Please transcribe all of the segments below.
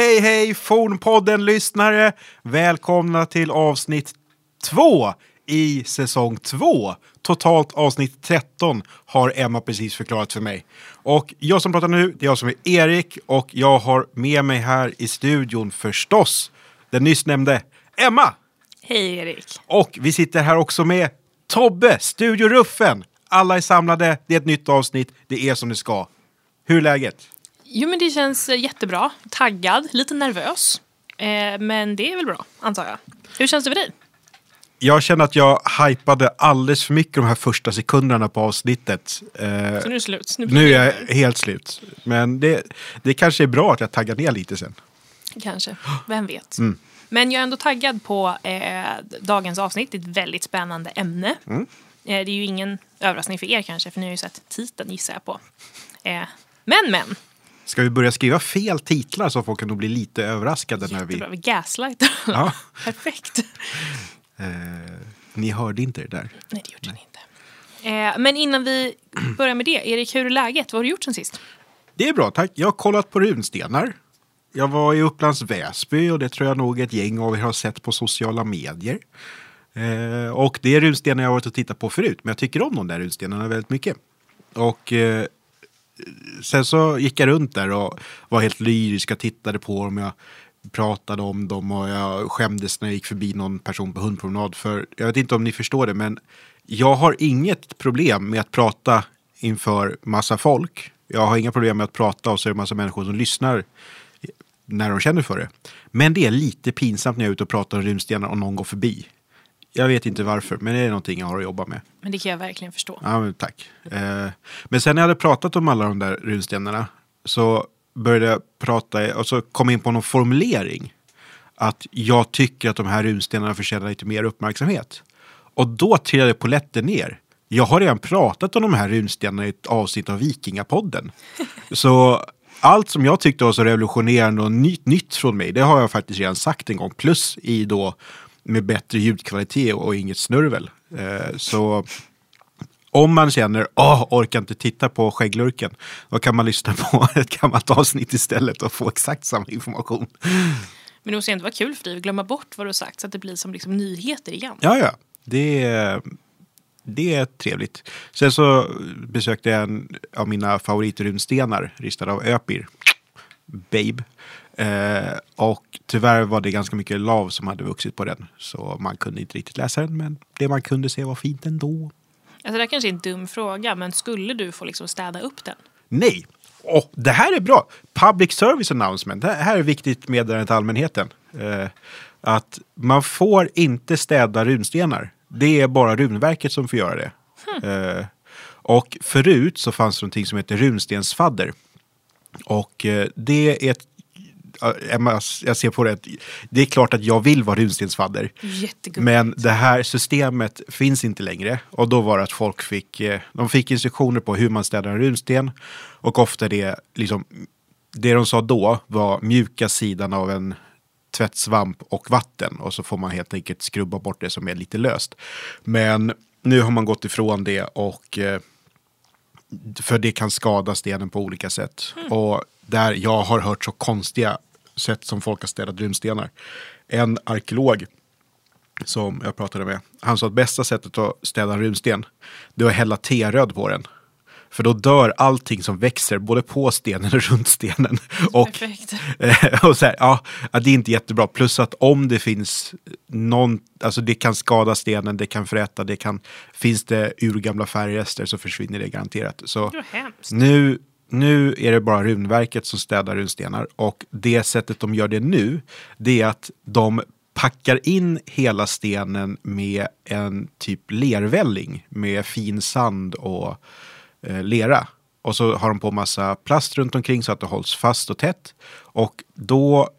hej hej Fornpodden-lyssnare! Välkomna till avsnitt två i säsong två. Totalt avsnitt 13 har Emma precis förklarat för mig. Och jag som pratar nu, det är jag som är Erik och jag har med mig här i studion förstås den nyss nämnde Emma! Hej Erik! Och vi sitter här också med Tobbe, Studio Ruffen. Alla är samlade, det är ett nytt avsnitt, det är som det ska. Hur är läget? Jo men det känns eh, jättebra. Taggad, lite nervös. Eh, men det är väl bra, antar jag. Hur känns det för dig? Jag känner att jag hypade alldeles för mycket de här första sekunderna på avsnittet. Eh, Så nu är det slut. Nu, blir nu det- är jag helt slut. Men det, det kanske är bra att jag taggar ner lite sen. Kanske, vem vet. Mm. Men jag är ändå taggad på eh, dagens avsnitt. Det är ett väldigt spännande ämne. Mm. Eh, det är ju ingen överraskning för er kanske, för ni har ju sett titeln gissar jag på. Eh, men men, Ska vi börja skriva fel titlar så folk kan nog bli lite överraskade när vi... Vi gaslightar. Ja. Perfekt. Eh, ni hörde inte det där. Nej, det gjorde ni inte. Eh, men innan vi börjar med det, Erik, hur är läget? Vad har du gjort sen sist? Det är bra, tack. Jag har kollat på runstenar. Jag var i Upplands Väsby och det tror jag nog ett gäng av er har sett på sociala medier. Eh, och det är runstenar jag har varit och tittat på förut, men jag tycker om de där runstenarna väldigt mycket. Och eh, sen så gick jag runt där och var helt lyrisk, jag tittade på dem, jag pratade om dem och jag skämdes när jag gick förbi någon person på hundpromenad. För jag vet inte om ni förstår det, men jag har inget problem med att prata inför massa folk. Jag har inga problem med att prata och så är det massa människor som lyssnar när de känner för det. Men det är lite pinsamt när jag är ute och pratar om rymdstenar och någon går förbi. Jag vet inte varför, men det är någonting jag har att jobba med. Men det kan jag verkligen förstå. Ja, men tack. Eh, men sen när jag hade pratat om alla de där runstenarna så började jag prata och så kom jag in på någon formulering. Att jag tycker att de här runstenarna förtjänar lite mer uppmärksamhet. Och då trillade polletten ner. Jag har redan pratat om de här runstenarna i ett avsnitt av Vikingapodden. Så allt som jag tyckte var så revolutionerande och nytt, nytt från mig, det har jag faktiskt redan sagt en gång. Plus i då med bättre ljudkvalitet och inget snurvel. Eh, så om man känner åh, orkar inte titta på skägglurken, då kan man lyssna på ett gammalt avsnitt istället och få exakt samma information. Men det måste ändå vara kul för dig att glömma bort vad du sagt så att det blir som liksom nyheter igen. Ja, ja, det är, det är trevligt. Sen så besökte jag en av mina favoritrunstenar, ristad av Öpir, Babe. Eh, och tyvärr var det ganska mycket lav som hade vuxit på den, så man kunde inte riktigt läsa den, men det man kunde se var fint ändå. Alltså det här kanske är en dum fråga, men skulle du få liksom städa upp den? Nej! Åh, det här är bra! Public service announcement. Det här är viktigt meddelande till allmänheten. Eh, att man får inte städa runstenar. Det är bara runverket som får göra det. Eh, och förut så fanns det någonting som heter runstensfadder. Och eh, det är ett Emma, jag ser på det att det är klart att jag vill vara runstensfadder. Men det här systemet finns inte längre. Och då var det att folk fick, eh, de fick instruktioner på hur man städar en runsten. Och ofta det, liksom, det de sa då var mjuka sidan av en tvättsvamp och vatten. Och så får man helt enkelt skrubba bort det som är lite löst. Men nu har man gått ifrån det och eh, för det kan skada stenen på olika sätt. Och där jag har hört så konstiga sätt som folk har städat runstenar. En arkeolog som jag pratade med, han sa att bästa sättet att städa en runsten, det är att hälla teröd på den. För då dör allting som växer, både på stenen och runt stenen. Och, eh, och så här, ja, det är inte jättebra. Plus att om det finns någon, alltså det kan skada stenen, det kan föräta, det kan, finns det urgamla färgrester så försvinner det garanterat. Så Det nu, nu är det bara runverket som städar runstenar och det sättet de gör det nu, det är att de packar in hela stenen med en typ lervälling med fin sand och eh, lera. Och så har de på massa plast runt omkring så att det hålls fast och tätt. Och då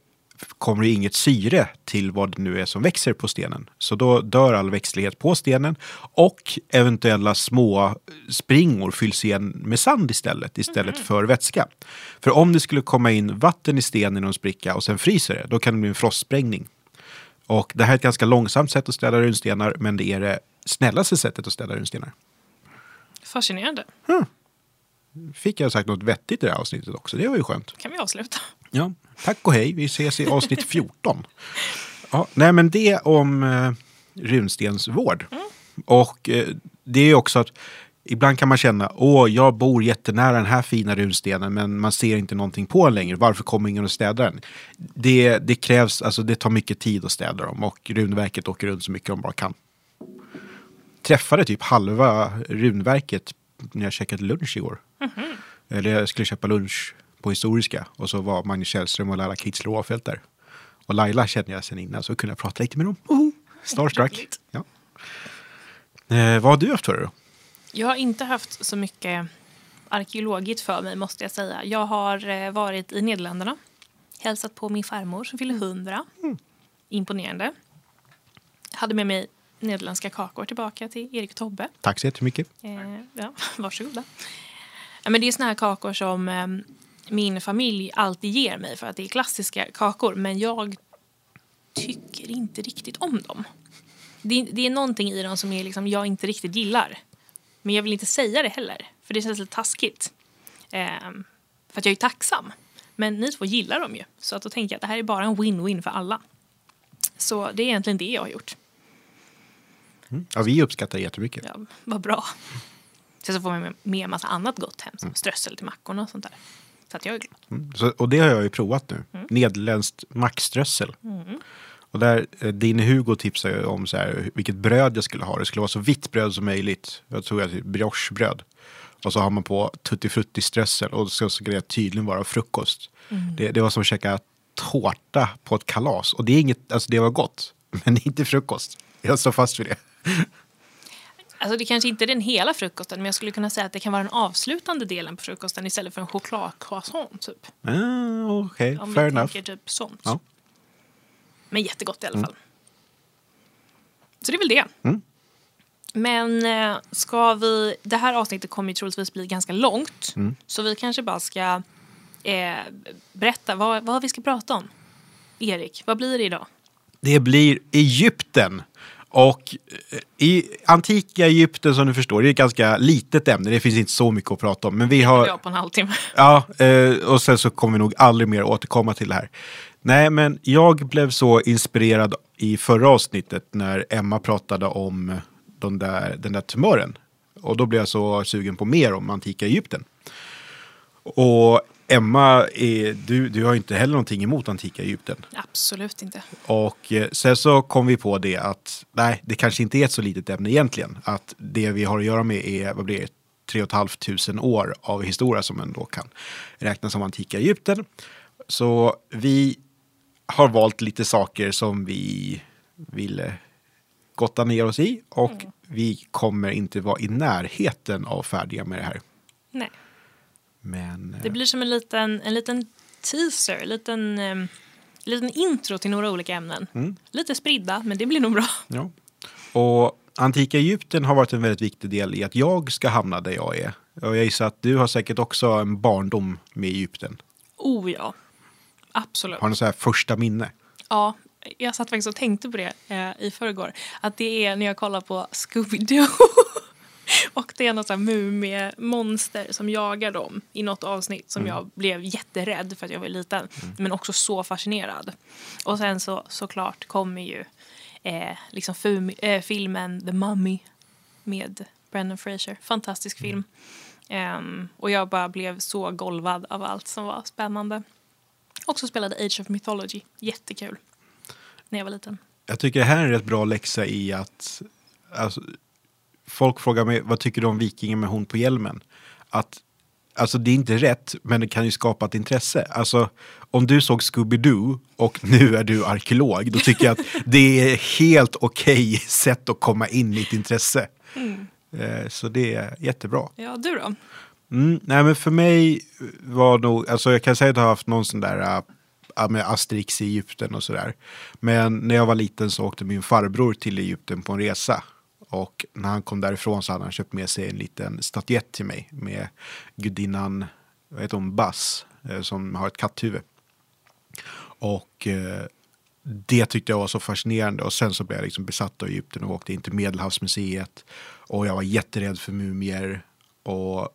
kommer det inget syre till vad det nu är som växer på stenen. Så då dör all växtlighet på stenen och eventuella små springor fylls igen med sand istället, istället för vätska. För om det skulle komma in vatten i stenen i någon spricka och sen fryser det, då kan det bli en frostsprängning. Och det här är ett ganska långsamt sätt att städa runstenar, men det är det snällaste sättet att städa runstenar. Fascinerande. Fick jag sagt något vettigt i det här avsnittet också, det var ju skönt. Kan vi avsluta? Ja, tack och hej. Vi ses i avsnitt 14. Ja, nej, men det om eh, runstensvård. Och eh, det är också att ibland kan man känna åh, jag bor jättenära den här fina runstenen men man ser inte någonting på den längre. Varför kommer ingen och städar den? Det, det krävs, alltså det tar mycket tid att städa dem och Runverket åker runt så mycket de bara kan. Träffade typ halva Runverket när jag käkade lunch igår. Eller jag skulle köpa lunch på Historiska och så var Magnus Källström och Laila Kitzler Åfeldt där. Och Laila kände jag sen innan så kunde jag prata lite med dem. Oh, starstruck. Ja. Eh, vad har du haft för dig då? Jag har inte haft så mycket arkeologigt för mig måste jag säga. Jag har eh, varit i Nederländerna. Hälsat på min farmor som fyller 100. Imponerande. Hade med mig nederländska kakor tillbaka till Erik och Tobbe. Tack så jättemycket. Eh, ja, varsågoda. Ja, men det är såna här kakor som eh, min familj alltid ger mig för att det är klassiska kakor. Men jag tycker inte riktigt om dem. Det, det är någonting i dem som är liksom, jag inte riktigt gillar. Men jag vill inte säga det heller, för det känns lite taskigt. Eh, för att jag är tacksam. Men ni två gillar dem ju, så att då tänker jag att det här är bara en win-win för alla. Så det är egentligen det jag har gjort. Ja, vi uppskattar det jättemycket. Ja, vad bra. Sen så får man med, med en massa annat gott hem, som strössel till mackorna och sånt där. Så att jag är glad. Mm. Så, och det har jag ju provat nu. Nederländskt maxströssel. Och där, eh, din Hugo tipsade ju om så här, vilket bröd jag skulle ha. Det skulle vara så vitt bröd som möjligt. Jag tror att det är briochebröd. Och så har man på tutti frutti strössel och så ska det tydligen vara frukost. Det, det var som att käka tårta på ett kalas. Och det är inget, alltså det var gott. Men inte frukost. Jag står fast vid det. Alltså det kanske inte är den hela frukosten, men jag skulle kunna säga att det kan vara den avslutande delen på frukosten istället för en chokladcroissant, typ. Ah, Okej, Om fair enough. typ sånt. Ja. Men jättegott i alla fall. Så det är väl det. Mm. Men eh, ska vi... Det här avsnittet kommer ju troligtvis bli ganska långt. Mm. Så vi kanske bara ska eh, berätta vad, vad vi ska prata om. Erik, vad blir det idag? Det blir Egypten. Och eh, i antika Egypten som du förstår, det är ett ganska litet ämne. Det finns inte så mycket att prata om. Men vi har... Jag på en halvtimme. Ja, eh, och sen så kommer vi nog aldrig mer återkomma till det här. Nej, men jag blev så inspirerad i förra avsnittet när Emma pratade om den där, den där tumören. Och då blev jag så sugen på mer om antika Egypten. Och Emma, är, du, du har inte heller någonting emot antika Egypten. Absolut inte. Och eh, sen så kom vi på det att nej, det kanske inte är ett så litet ämne egentligen. Att det vi har att göra med är, vad blir det, tre och ett halvt tusen år av historia som ändå kan räknas som antika Egypten. Så vi har valt lite saker som vi ville gotta ner oss i och vi kommer inte vara i närheten av färdiga med det här. Nej. Men eh, Det blir som en liten, en liten teaser, en liten, eh, en liten intro till några olika ämnen. Mm. Lite spridda, men det blir nog bra. Ja. Och antika Egypten har varit en väldigt viktig del i att jag ska hamna där jag är. Och jag gissar att du har säkert också en barndom med Egypten. Oh ja, absolut. Har du så här första minne? Ja, jag satt faktiskt och tänkte på det eh, i förrgår. Att det är när jag kollar på Scooby-Doo. och det är något mumie-monster som jagar dem i något avsnitt som jag blev jätterädd för att jag var liten. Men också så fascinerad. Och sen så såklart kommer ju eh, liksom eh, filmen The Mummy med Brendan Fraser. Fantastisk film. Ehm, och jag bara blev så golvad av allt som var spännande. Också spelade Age of Mythology. Jättekul. När jag var liten. Jag tycker det här är en rätt bra läxa i att alltså, folk frågar mig vad tycker du om vikingen med hon på hjälmen? Att Alltså det är inte rätt, men det kan ju skapa ett intresse. Alltså om du såg Scooby-Doo och nu är du arkeolog, då tycker jag att det är helt okej sätt att komma in i ett intresse. Eh, Så det är jättebra. Ja, du då? Mm, nej men för mig var nog, alltså jag kan säga att jag har haft någon sån där äh, med Asterix i Egypten och sådär. Men när jag var liten så åkte min farbror till Egypten på en resa. Och när han kom därifrån så hade han köpt med sig en liten statyett till mig med gudinnan, vad heter hon, Bass, eh, som har ett katthuvud. Och eh, det tyckte jag var så fascinerande och sen så blev jag liksom besatt av Egypten och åkte in till Medelhavsmuseet. Och jag var jätterädd för mumier. Och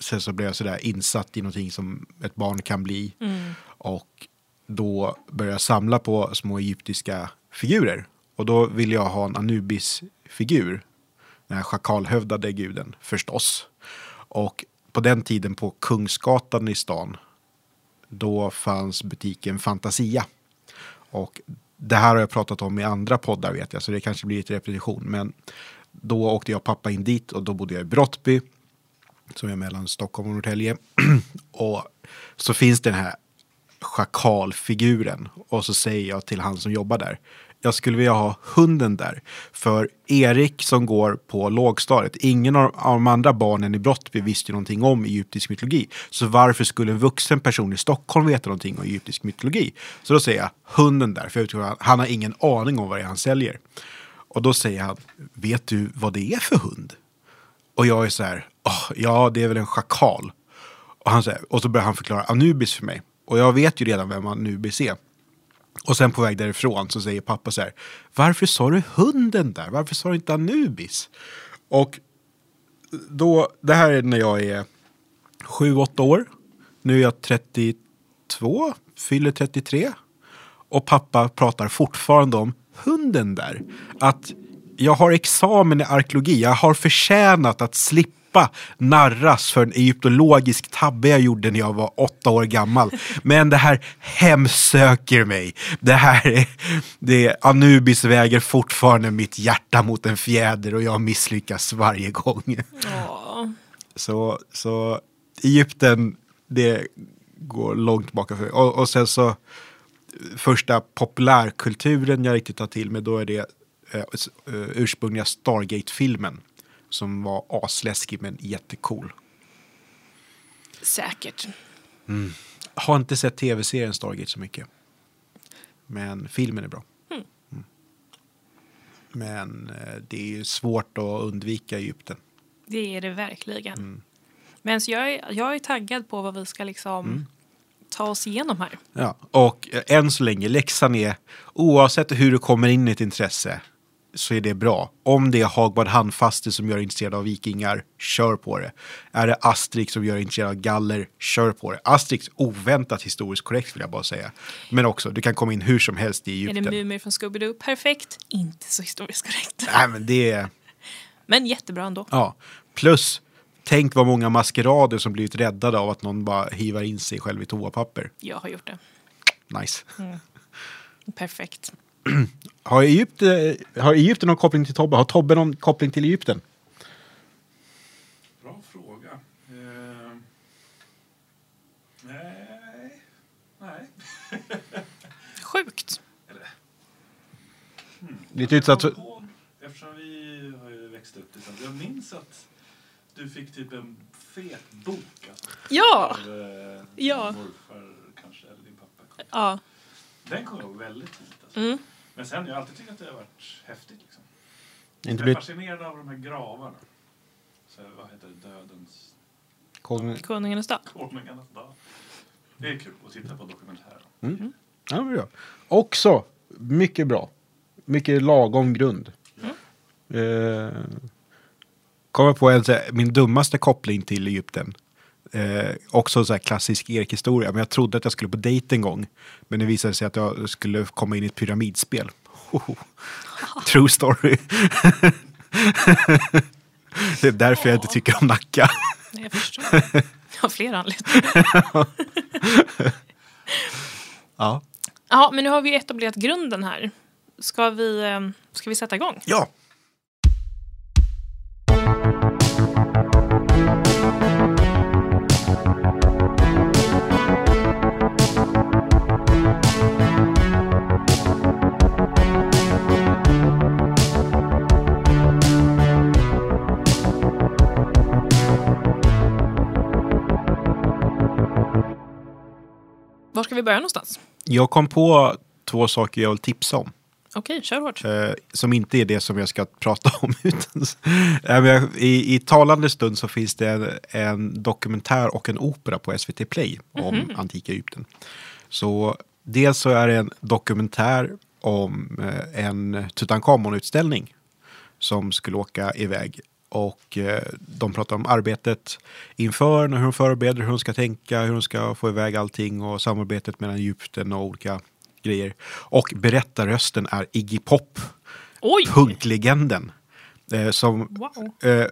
sen så blev jag sådär insatt i någonting som ett barn kan bli. Och då började jag samla på små egyptiska figurer. Och då ville jag ha en figur. Den här schakalhövdade guden förstås. Och på den tiden på Kungsgatan i stan då fanns butiken Fantasia. Och det här har jag pratat om i andra poddar vet jag, så det kanske blir lite repetition. Men då åkte jag och pappa in dit och då bodde jag i Brottby, som är mellan Stockholm och Norrtälje. och så finns den här schakalfiguren och så säger jag till han som jobbar där, jag skulle vilja ha hunden där. För Erik som går på lågstadiet, ingen av de andra barnen i Brottby visste ju någonting om egyptisk mytologi. Så varför skulle en vuxen person i Stockholm veta någonting om egyptisk mytologi? Så då säger jag hunden där, för jag tror han har ingen aning om vad det är han säljer. Och då säger han, vet du vad det är för hund? Och jag är så här, oh, ja det är väl en schakal. Och, han säger, och så börjar han förklara Anubis för mig. Och jag vet ju redan vem Anubis är. Och sen på väg därifrån så säger pappa så här. Varför sa du hunden där? Varför sa du inte Anubis? Och då, det här är när jag är sju, åtta år. Nu är jag 32, fyller 33. Och pappa pratar fortfarande om hunden där. Att jag har examen i arkeologi. Jag har förtjänat att slippa slippa narras för en egyptologisk tabbe jag gjorde när jag var åtta år gammal. Men det här hemsöker mig. Det här är, det, Anubis väger fortfarande mitt hjärta mot en fjäder och jag misslyckas varje gång. Så, så Egypten, det går långt. För, och, och sen så första populärkulturen jag riktigt tar till mig, då är det eh, ursprungliga Stargate-filmen som var asläskig men jättecool. Säkert. Mm. Har inte sett tv-serien Stargate så mycket. Men filmen är bra. Mm. Mm. Men eh, det är svårt att undvika Egypten. Det är det verkligen. Mm. Men så jag, är, jag är taggad på vad vi ska liksom mm. ta oss igenom här. Ja, och eh, än så länge, läxan är oavsett hur du kommer in i ett intresse så är det bra. Om det är Hagbard Handfaste som gör intresserad av vikingar, kör på det. Är det Asterix som gör intresserad av galler, kör på det. Asterix oväntat historiskt korrekt vill jag bara säga. Men också, du kan komma in hur som helst i Egypten. Är det Mumier från Scooby-Doo? Perfekt. Inte så historiskt korrekt. Nej, men det är... Men jättebra ändå. Ja. Plus, tänk vad många maskerader som blivit räddade av att någon bara hivar in sig själv i toapapper. Jag har gjort det. Nice. Mm. Perfekt. Har Egypten, har Egypten någon koppling till Tobbe? Har Tobbe någon koppling till Egypten? Bra fråga. Eh, nej. Nej. Sjukt. Hmm. Lite utsatt. På, eftersom vi har ju växt upp tillsammans. Jag minns att du fick typ en fet bok. Alltså, ja! Av, eh, ja. morfar kanske, eller din pappa. Ja. Den kommer jag ihåg väldigt tidigt. Alltså. Mm. Men sen, jag har alltid tyckt att det har varit häftigt. Liksom. Inte jag är blivit... fascinerad av de här gravarna. Så, vad heter det? Dödens... Konung... Konungarnas dag. Konungarnas dag. Det är kul att titta på dokumentärer. Mm. Mm. Ja, bra. Också mycket bra. Mycket lagom grund. Mm. Eh, kommer på en, min dummaste koppling till Egypten. Eh, också så klassisk Erik-historia. Men jag trodde att jag skulle på dejt en gång. Men det visade sig att jag skulle komma in i ett pyramidspel. Oh, true story. det är därför jag inte tycker om Nacka. jag förstår. Jag har flera anledningar. ja. Ja, men nu har vi etablerat grunden här. Ska vi, eh, ska vi sätta igång? Ja. Var ska vi börja någonstans? Jag kom på två saker jag vill tipsa om. Okej, kör hårt. Eh, som inte är det som jag ska prata om. Utan, äh, i, I talande stund så finns det en, en, dokumentär och en opera på SVT Play om mm -hmm. antika Egypten. Så dels så är det en dokumentär om eh, en Tutankhamon-utställning som skulle åka iväg och eh, de pratar om arbetet inför, hur de förbereder, hur de ska tänka, hur de ska få iväg allting och samarbetet mellan Egypten och olika grejer. Och berättarrösten är Iggy Pop, Oj! punklegenden. Eh, som Wow. eh,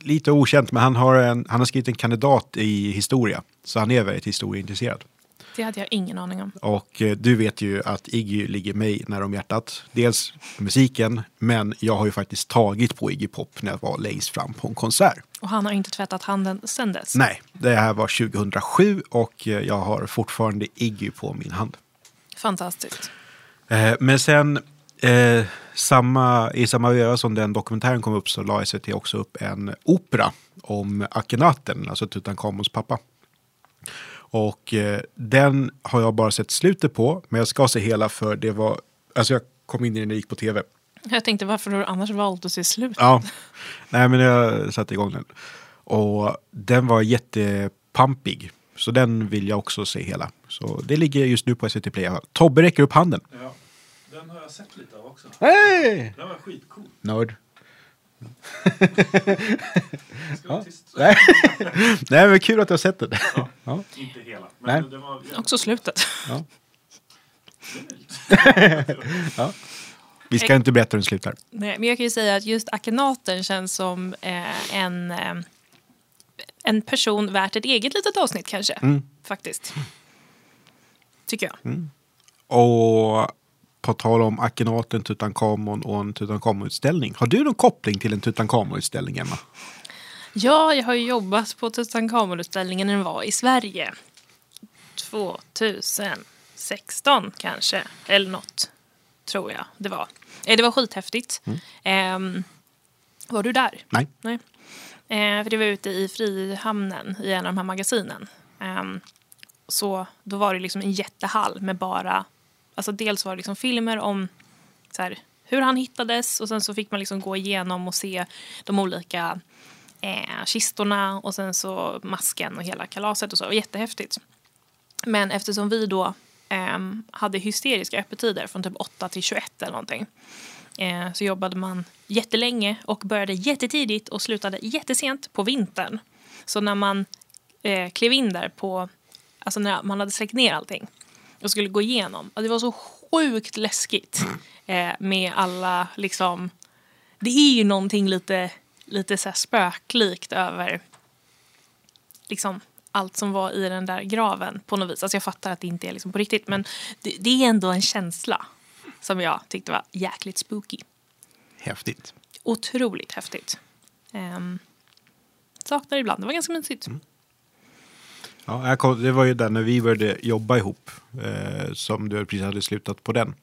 lite okänt, men han har, en, han har skrivit en kandidat i historia. Så han är väldigt historieintresserad. Det hade jag ingen aning om. Och eh, du vet ju att Iggy ligger mig nära om hjärtat. Dels musiken, men jag har ju faktiskt tagit på Iggy Pop när jag var längst fram på en konsert. Och han har inte tvättat handen sedan dess. Nej, det här var 2007 och eh, jag har fortfarande Iggy på min hand. Fantastiskt. Eh, Men sen eh, samma, i samma veva som den dokumentären kom upp så la SVT också upp en opera om Akhenaten, alltså Tutankhamons pappa. Och eh, den har jag bara sett slutet på, men jag ska se hela för det var, alltså jag kom in i den när gick på tv. Jag tänkte varför har du annars valt att se slut? Ja, nej men jag satte igång den. Och den var jättepampig. Så den vill jag också se hela. Så det ligger just nu på SVT Play. Tobbe räcker upp handen. Ja, den har jag sett lite av också. Hej! Den var skitcool. Nörd. Tyst. Nej. Nej, men kul att du har sett den. Ja. Ja. Inte hela. Nej. Men den var jävligt Också slutet. Ja. Ja. Vi ska inte berätta hur den slutar. Nej, men jag kan ju säga att just Akhenaten känns som eh, en, eh, en person värt ett eget litet avsnitt kanske. Mm. Faktiskt. Tycker jag. Och på tal om Akhenaten, Tutankhamon och en Tutankhamon-utställning. Har du någon koppling till en Tutankhamon-utställning, Emma? Ja, jag har ju jobbat på Tutankhamon-utställningen när den var i Sverige. 2016 kanske, eller något. Tror jag det var. Eh, Det var skithäftigt. Ehm, var du där? Nej. Nej. Eh, för det var ute i Frihamnen i en av de här magasinen. Ehm, så då var det liksom en jättehall med bara... Alltså dels var det liksom filmer om så här, hur han hittades och sen så fick man liksom gå igenom och se de olika eh, kistorna och sen så masken och hela kalaset och så. Jättehäftigt. Men eftersom vi då eh, hade hysteriska öppettider från typ 8 till 21 eller någonting eh, så jobbade man jättelänge och började jättetidigt och slutade jättesent på vintern. Så när man eh, klev in där på, alltså när man hade släckt ner allting och skulle gå igenom, och det var så sjukt läskigt eh, med alla liksom, det är ju någonting lite, lite så spöklikt över liksom allt som var i den där graven på något vis. Alltså jag fattar att det inte är liksom på riktigt men det, det är ändå en känsla som jag tyckte var jäkligt spooky. Häftigt. Otroligt häftigt. Um, saknar ibland, det var ganska mysigt. Ja, kom, det var ju där när vi började jobba ihop eh, som du precis hade slutat på den.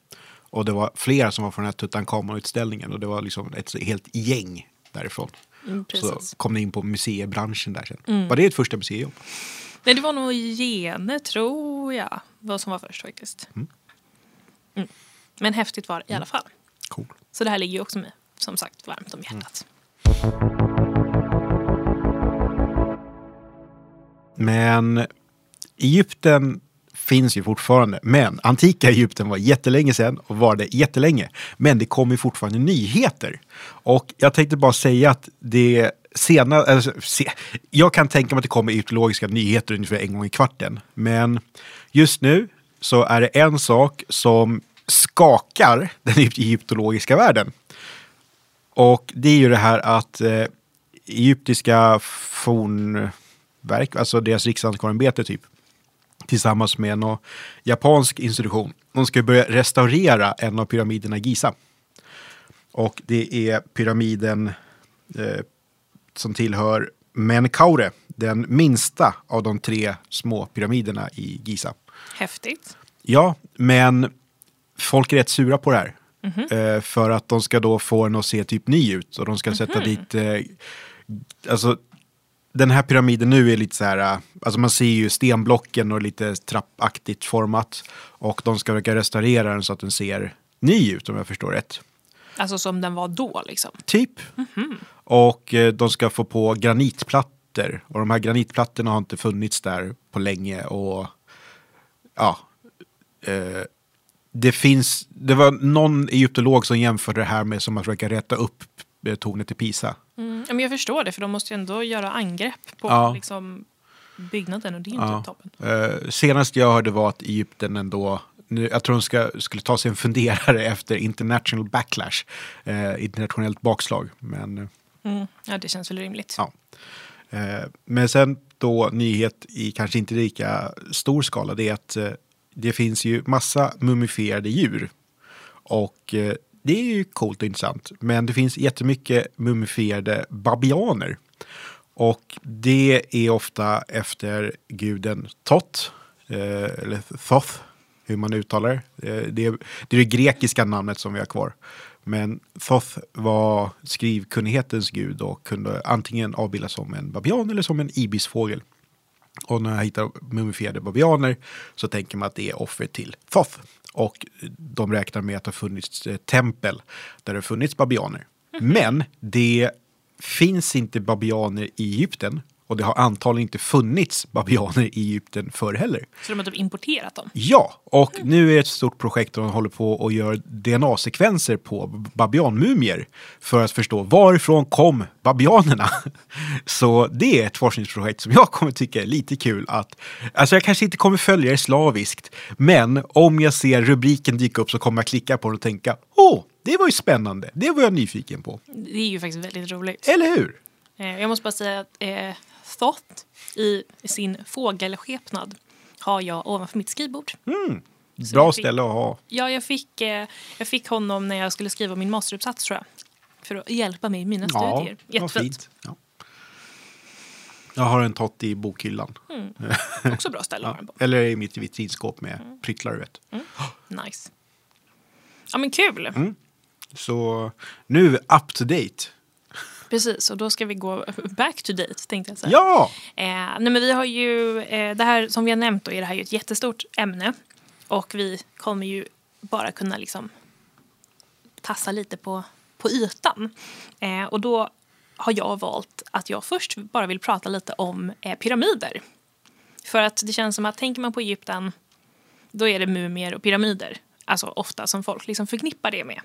Och det var flera som var från den här Tutankhamon-utställningen och det var liksom ett helt gäng därifrån. Mm, Så kom ni in på museibranschen där sen. Var det ett första museijobb? Nej, det var nog Gene, tror jag, vad som var först faktiskt. Mm. Men häftigt var det i alla fall. Cool. Så det här ligger ju också mig, som sagt, varmt om hjärtat. Men Egypten finns ju fortfarande. Men antika Egypten var jättelänge sedan och var det jättelänge. Men det kommer fortfarande nyheter. Och jag tänkte bara säga att det senare, alltså, se, jag kan tänka mig att det kommer egyptologiska nyheter ungefär en gång i kvarten. Men just nu så är det en sak som skakar den egyptologiska världen. Och det är ju det här att eh, egyptiska fornverk, alltså deras riksantikvarieämbete typ, tillsammans med en japansk institution, de ska börja restaurera en av pyramiderna i Giza. Och det är pyramiden eh, som tillhör Menkaure, den minsta av de tre små pyramiderna i Giza. Häftigt. Ja, men folk är rätt sura på det här. Eh, för att de ska då få den att se typ ny ut och de ska sätta dit, eh, alltså den här pyramiden nu är lite så här, eh, alltså man ser ju stenblocken och lite trappaktigt format. Och de ska försöka restaurera den så att den ser ny ut om jag förstår rätt. Alltså som den var då liksom. Typ. Och eh, de ska få på granitplattor. Och de här granitplattorna har inte funnits där på länge. Och ja, eh, det finns, det var någon egyptolog som jämförde det här med som att försöka rätta upp eh, tornet i Pisa. Mm, men jag förstår det, för de måste ju ändå göra angrepp på Ja. liksom, byggnaden och det är inte Ja. toppen. Eh, senast jag hörde var att Egypten ändå, nu, jag tror de ska, skulle ta sig en funderare efter international backlash, eh, internationellt bakslag. Men, eh, Mm. Ja, det känns väl rimligt. ja. eh, men sen då nyhet i kanske inte lika stor skala, det är att eh, det finns ju massa mumifierade djur. Och eh, det är ju coolt och intressant. Men det finns jättemycket mumifierade babianer. Och det är ofta efter guden Tot, eh, eller Thoth, hur man uttalar det. Eh, det är det grekiska namnet som vi har kvar. Men Thoth var skrivkunnighetens gud och kunde antingen avbildas som en babian eller som en ibisfågel. Och när jag hittar mumifierade babianer så tänker man att det är offer till Thoth. Och de räknar med att det har funnits eh, tempel där det har funnits babianer. Men det finns inte babianer i Egypten. Och det har antagligen inte funnits babianer i Egypten förr heller. Så de har typ importerat dem. Ja, och nu är det ett stort projekt där de håller på och gör DNA-sekvenser på babianmumier för att förstå varifrån kom babianerna. Så det är ett forskningsprojekt som jag kommer tycka är lite kul att, alltså jag kanske inte kommer följa det slaviskt, men om jag ser rubriken dyka upp så kommer jag klicka på den och tänka, åh, det var ju spännande, det var jag nyfiken på. Det är ju faktiskt väldigt roligt. Eller hur? Eh, Jag måste bara säga att eh, Thoth i sin fågelskepnad har jag ovanför mitt skrivbord. Så Bra fick- ställe att ha. Ja, jag fick, eh, jag fick honom när jag skulle skriva min masteruppsats tror jag. För att hjälpa mig i mina Ja, studier. Jättefint. fint. Ja. Jag har en tott i bokhyllan. Också bra ställe att ha den på. Eller i mitt vitrinskåp med Mm. pryttlar, du vet. Nice. Ja men kul. Mm. Så nu up to date. Precis, och då ska vi gå back to date tänkte jag säga. Ja! Eh, nej men vi har ju, eh, det här som vi har nämnt då är det här ju ett jättestort ämne. Och vi kommer ju bara kunna liksom tassa lite på, på ytan. Eh, och då har jag valt att jag först bara vill prata lite om eh, pyramider. För att det känns som att tänker man på Egypten då är det mumier och pyramider. Alltså ofta som folk liksom förknippar det med.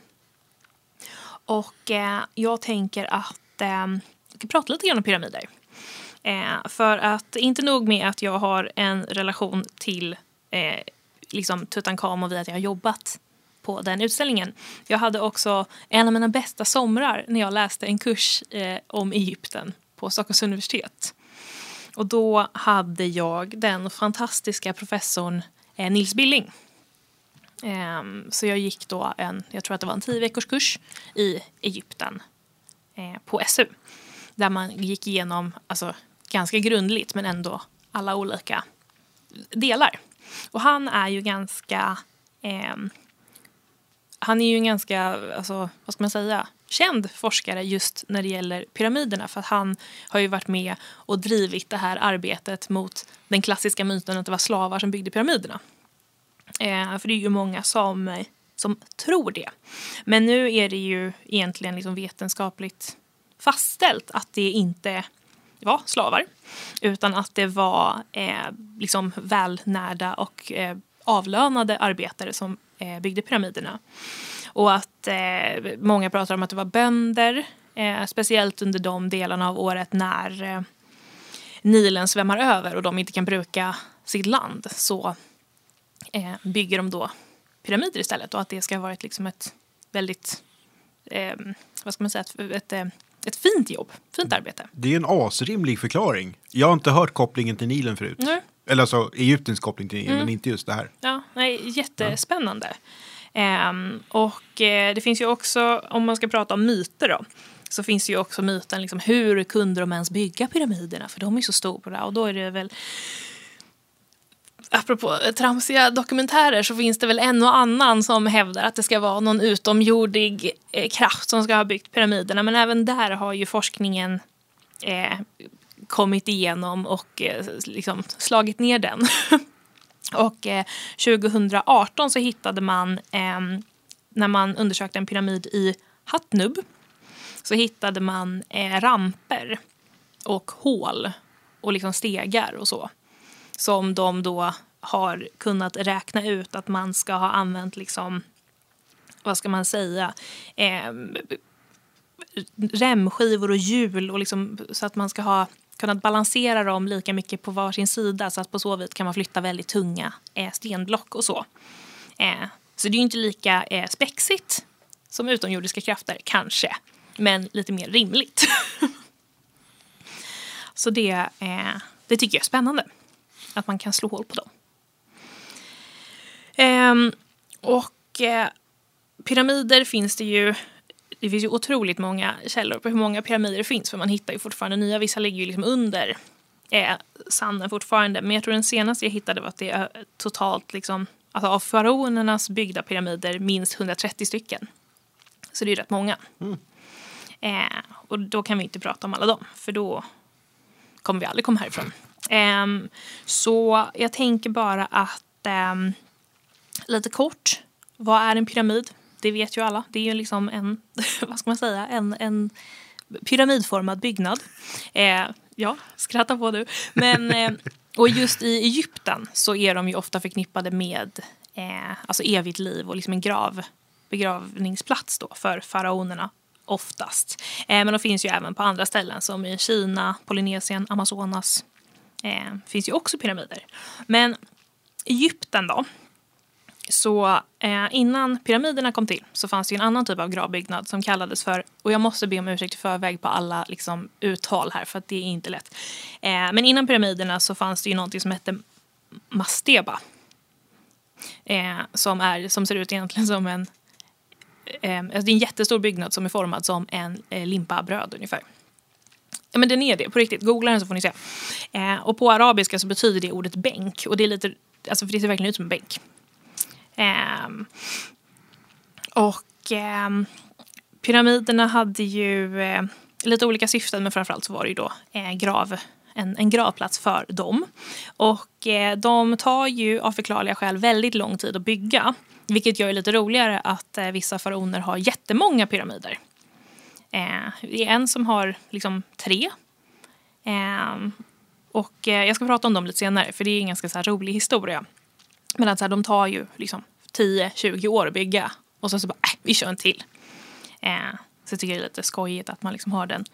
Och eh, jag tänker att eh, jag prata lite grann om pyramider. Eh, för att inte nog med att jag har en relation till eh, liksom Tutankhamon via att jag har jobbat på den utställningen. Jag hade också en av mina bästa somrar när jag läste en kurs eh, om Egypten på Stockholms universitet. Och då hade jag den fantastiska professorn eh, Nils Billing. Eh, så jag gick då en, jag tror att det var en tio veckors kurs i Egypten Eh, på SU. Där man gick igenom, alltså ganska grundligt men ändå alla olika delar. Och han är ju ganska, Eh, han är ju en ganska, alltså, vad ska man säga, känd forskare just när det gäller pyramiderna för att han har ju varit med och drivit det här arbetet mot den klassiska myten att det var slavar som byggde pyramiderna. Eh, för det är ju många som, eh, som tror det. Men nu är det ju egentligen liksom vetenskapligt fastställt att det inte var slavar utan att det var eh, liksom välnärda och eh, avlönade arbetare som eh, byggde pyramiderna. Och att eh, många pratar om att det var bönder, eh, speciellt under de delarna av året när eh, Nilen svämmar över och de inte kan bruka sitt land. Så eh, bygger de då pyramider istället och att det ska ha varit liksom ett väldigt, eh, vad ska man säga, ett, ett, eh, ett fint jobb, fint arbete. Det är en asrimlig förklaring. Jag har inte hört kopplingen till Nilen förut. Nej. Eller alltså Egyptens koppling till Nilen, Mm. men inte just det här. Ja, nej, jättespännande. Ehm, och eh, det finns ju också, om man ska prata om myter då, så finns det ju också myten liksom, hur kunde de ens bygga pyramiderna? För de är så stora och då är det väl Apropå eh, tramsiga dokumentärer så finns det väl en och annan som hävdar att det ska vara någon utomjordig eh, kraft som ska ha byggt pyramiderna. Men även där har ju forskningen eh, kommit igenom och eh, liksom slagit ner den. och eh, 2018 så hittade man, eh, när man undersökte en pyramid i Hatnub, så hittade man eh, ramper och hål och liksom stegar och så. Som de då har kunnat räkna ut att man ska ha använt liksom, vad ska man säga, eh, remskivor och hjul och liksom, så att man ska ha kunnat balansera dem lika mycket på varsin sida så att på så vis kan man flytta väldigt tunga eh, stenblock och så. Eh, så det är ju inte lika eh, spexigt som utomjordiska krafter, kanske. Men lite mer rimligt. så det, eh, det tycker jag är spännande. Att man kan slå hål på dem. Ehm, och eh, pyramider finns det ju det finns ju otroligt många källor på hur många pyramider det finns för man hittar ju fortfarande nya. Vissa ligger ju liksom under eh, sanden fortfarande. Men jag tror den senaste jag hittade var att det är totalt liksom, alltså av faraonernas byggda pyramider minst 130 stycken. Så det är ju rätt många. Mm. Eh, och då kan vi inte prata om alla dem för då kommer vi aldrig komma härifrån. Eh, så jag tänker bara att ehm, lite kort, vad är en pyramid? Det vet ju alla. Det är ju liksom en, vad ska man säga, en, en pyramidformad byggnad. Eh, ja, skratta på du. Men, eh, och just i Egypten så är de ju ofta förknippade med eh, alltså evigt liv och liksom en grav, begravningsplats då för faraonerna oftast. Eh, men de finns ju även på andra ställen som i Kina, Polynesien, Amazonas. Eh, finns ju också pyramider. Men Egypten då, så eh, innan pyramiderna kom till så fanns det en annan typ av gravbyggnad som kallades för, och jag måste be om ursäkt i förväg på alla liksom, uttal här för att det är inte lätt. Eh, men innan pyramiderna så fanns det ju någonting som hette masteba. Eh, som, är, som ser ut egentligen som en, eh, alltså det är en jättestor byggnad som är formad som en eh, limpa bröd ungefär. Ja, men den är det, på riktigt. Googla den så får ni se. Eh, och på arabiska så betyder det ordet bänk. Och det är lite, alltså för det ser verkligen ut som en bänk. Eh, och eh, pyramiderna hade ju eh, lite olika syften men framförallt så var det ju då eh, grav, en, en gravplats för dem. Och eh, de tar ju av förklarliga skäl väldigt lång tid att bygga. Vilket gör det lite roligare att eh, vissa faraoner har jättemånga pyramider. Eh, det är en som har liksom tre. Ehm, och eh, jag ska prata om dem lite senare för det är en ganska så rolig historia. Men att så här, de tar ju liksom 10-20 år att bygga och sen så bara, äh, vi kör en till. Eh, så jag tycker det är lite skojigt att man liksom har den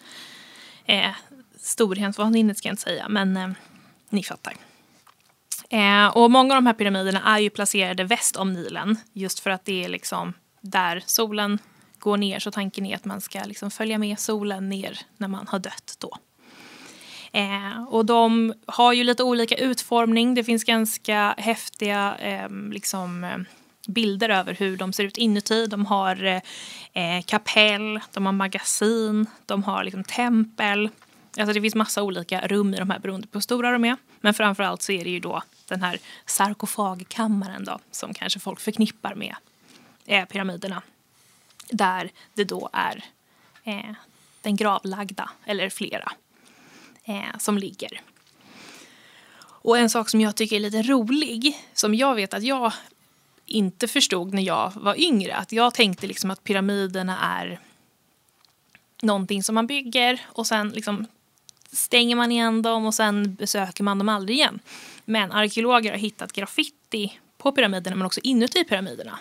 eh, storhetsvansinnet ska jag inte säga, men eh, ni fattar. Eh, och många av de här pyramiderna är ju placerade väst om Nilen just för att det är liksom där solen går ner så tanken är att man ska liksom följa med solen ner när man har dött då. Eh, och de har ju lite olika utformning. Det finns ganska häftiga ehm, liksom, eh, liksom, bilder över hur de ser ut inuti. De har eh, eh, kapell, de har magasin, de har liksom tempel. Alltså det finns massa olika rum i de här beroende på hur stora de är. Men framförallt så är det ju då den här sarkofagkammaren då som kanske folk förknippar med eh, pyramiderna. Där det då är eh, den gravlagda, eller flera eh, som ligger. Och en sak som jag tycker är lite rolig, som jag vet att jag inte förstod när jag var yngre, att jag tänkte liksom att pyramiderna är någonting som man bygger och sen liksom stänger man igen dem och sen besöker man dem aldrig igen. Men arkeologer har hittat graffiti på pyramiderna men också inuti pyramiderna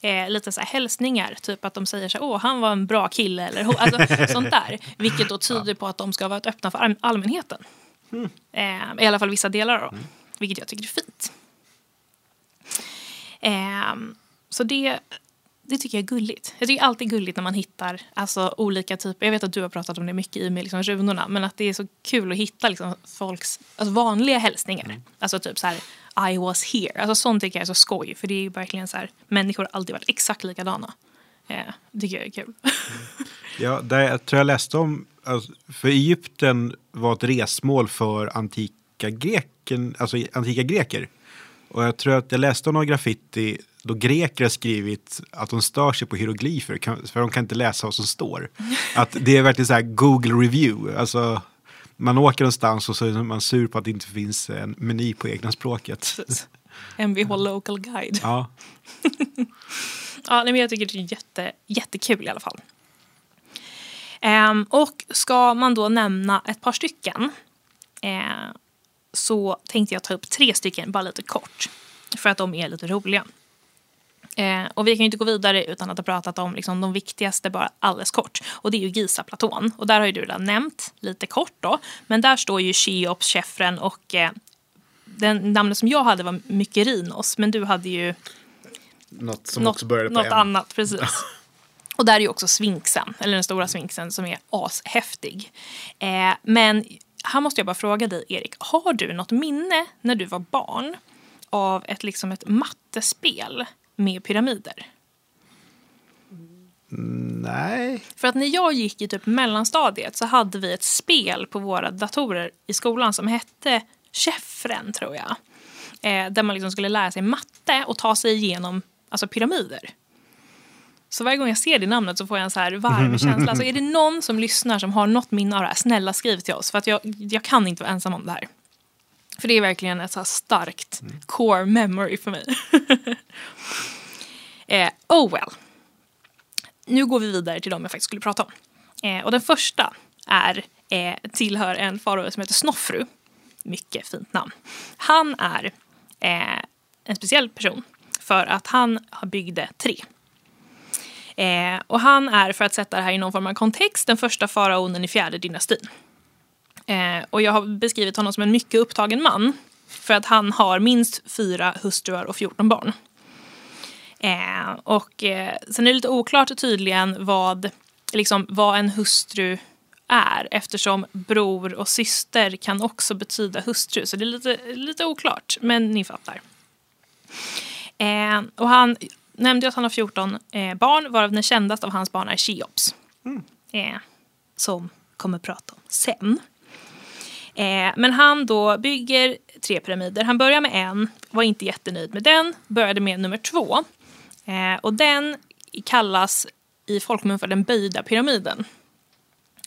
eh, lite så här hälsningar. Typ att de säger så här, åh han var en bra kille eller alltså, sånt där. Vilket då tyder på att de ska ha varit öppna för allmänheten. Mm. Eh, I alla fall vissa delar av dem. Mm. Vilket jag tycker är fint. Eh, så det, det tycker jag är gulligt. Jag tycker alltid gulligt när man hittar alltså, olika typer. Jag vet att du har pratat om det mycket i med liksom, runorna. Men att det är så kul att hitta liksom, folks alltså, vanliga hälsningar. Mm. Alltså typ så här i was here. Alltså sånt tycker jag är så skoj. För det är ju verkligen så här, människor har alltid varit exakt likadana. Eh, det tycker jag är kul. ja, det jag tror jag läste om, alltså, för Egypten var ett resmål för antika, greken, alltså antika greker. Och jag tror att jag läste om någon graffiti då greker har skrivit att de stör sig på hieroglyfer för de kan inte läsa vad som står. Att det är verkligen så här Google review. Alltså, man åker någonstans och så är man sur på att det inte finns en meny på egna språket. Mvh Local Guide. Ja. ja, men jag tycker det är jätte, jättekul i alla fall. Um, och ska man då nämna ett par stycken uh, så tänkte jag ta upp tre stycken, bara lite kort. För att de är lite roliga. Eh, och vi kan ju inte gå vidare utan att ha pratat om liksom, de viktigaste bara alldeles kort. Och det är ju Giza-platån. Och där har ju du redan nämnt lite kort då. Men där står ju Cheops, Chefren och eh, den namnet som jag hade var Mykerinos. Men du hade ju Något som något, också började på något M. annat. Precis. Och där är ju också svinksen, eller den stora svinksen som är ashäftig. Eh, men här måste jag bara fråga dig, Erik. Har du något minne när du var barn av ett, liksom ett mattespel med pyramider? Nej. För att när jag gick i typ mellanstadiet så hade vi ett spel på våra datorer i skolan som hette Chefren, tror jag. Eh, där man liksom skulle lära sig matte och ta sig igenom alltså pyramider. Så varje gång jag ser det namnet så får jag en så här varm känsla. Så är det någon som lyssnar som har något minne av det här, snälla skriv till oss. För att jag, jag kan inte vara ensam om det här. För det är verkligen ett så här starkt core memory för mig. eh, oh well. Nu går vi vidare till de jag faktiskt skulle prata om. Eh, och den första är, eh, tillhör en farao som heter Snoffru. Mycket fint namn. Han är eh, en speciell person för att han byggde tre. Eh, och han är, för att sätta det här i någon form av kontext, den första faraonen i fjärde dynastin. Eh, och jag har beskrivit honom som en mycket upptagen man. För att han har minst fyra hustruar och 14 barn. Eh, och eh, sen är det lite oklart tydligen vad, liksom, vad en hustru är eftersom bror och syster kan också betyda hustru. Så det är lite, lite oklart, men ni fattar. Eh, och han nämnde att han har 14 eh, barn varav den kändaste av hans barn är Cheops. Eh, som kommer prata om sen. Eh, men han då bygger tre pyramider. Han börjar med en, var inte jättenöjd med den, började med nummer två. Eh, och den kallas i folkmun för den böjda pyramiden.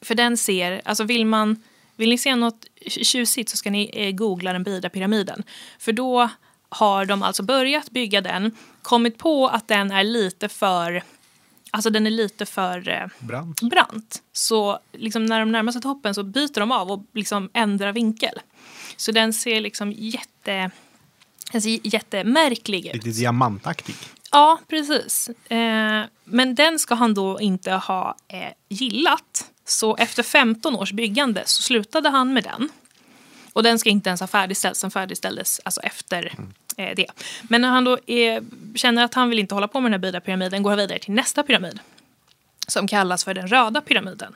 För den ser, alltså vill man, vill ni se något tjusigt så ska ni eh, googla den böjda pyramiden. För då har de alltså börjat bygga den, kommit på att den är lite för, alltså den är lite för eh, Brant. brant. Så liksom när de närmar sig toppen så byter de av och liksom ändrar vinkel. Så den ser liksom jätte, ser jättemärklig ut. Lite diamantaktig. Ja, precis. Eh, men den ska han då inte ha eh, gillat. Så efter 15 års byggande så slutade han med den. Och den ska inte ens ha färdigställts, den färdigställdes alltså efter eh, Eh, det. Men när han då är, känner att han vill inte hålla på med den här böjda pyramiden går han vidare till nästa pyramid. Som kallas för den röda pyramiden.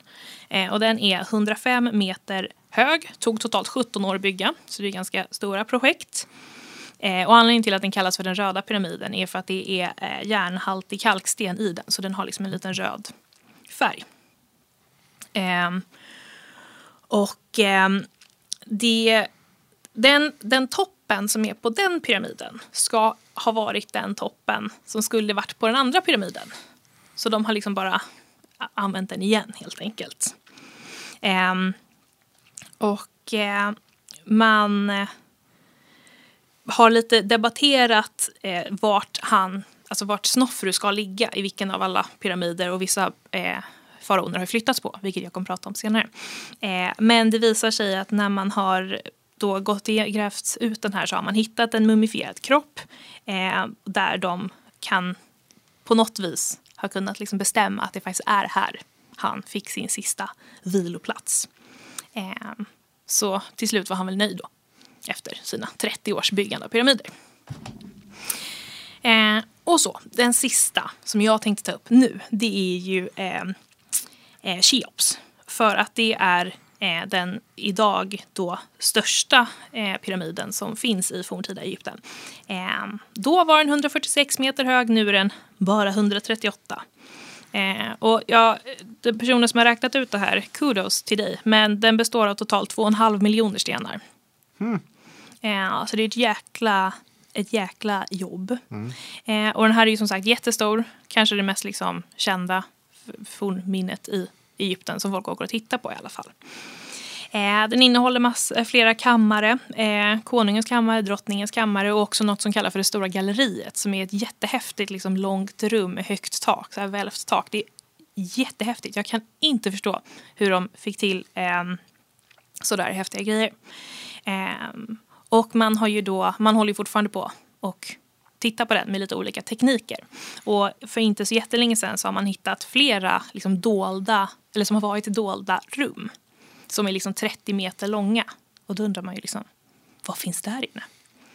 Eh, och den är 105 meter hög, tog totalt 17 år att bygga. Så det är ganska stora projekt. Eh, och anledningen till att den kallas för den röda pyramiden är för att det är eh, järnhaltig kalksten i den. Så den har liksom en liten röd färg. Ehm, och ehm, det, den, den toppen som är på den pyramiden ska ha varit den toppen som skulle varit på den andra pyramiden. Så de har liksom bara använt den igen helt enkelt. Ehm, och eh, man eh, har lite debatterat eh, vart han, alltså vart Snoffru ska ligga i vilken av alla pyramider och vissa eh, faraoner har flyttats på, vilket jag kommer prata om senare. Eh, men det visar sig att när man har då gått e- i, grävt ut den här så har man hittat en mumifierad kropp eh, där de kan på något vis ha kunnat liksom bestämma att det faktiskt är här han fick sin sista viloplats. Eh, så till slut var han väl nöjd då efter sina 30 års byggande av pyramider. Eh, och så, den sista som jag tänkte ta upp nu, det är ju eh, eh, Cheops. För att det är den idag då största eh, pyramiden som finns i forntida Egypten. Eh, då var den 146 meter hög, nu är den bara 138. Eh, och ja, den personen som har räknat ut det här, kudos till dig, men den består av totalt 2,5 miljoner stenar. Eh, så det är ett jäkla, ett jäkla jobb. Eh, och den här är ju som sagt jättestor, kanske det mest liksom kända fornminnet i Egypten som folk åker och tittar på i alla fall. Eh, den innehåller mass, eh, flera kammare, eh, konungens kammare, drottningens kammare och också något som kallas för det stora galleriet som är ett jättehäftigt liksom, långt rum med högt tak, så här välvt tak. Det är jättehäftigt. Jag kan inte förstå hur de fick till eh, sådär häftiga grejer. Eh, och man har ju då, man håller ju fortfarande på och titta på den med lite olika tekniker. Och för inte så jättelänge sedan så har man hittat flera liksom dolda, eller som har varit dolda rum. Som är liksom 30 meter långa. Och då undrar man ju liksom, vad finns där inne?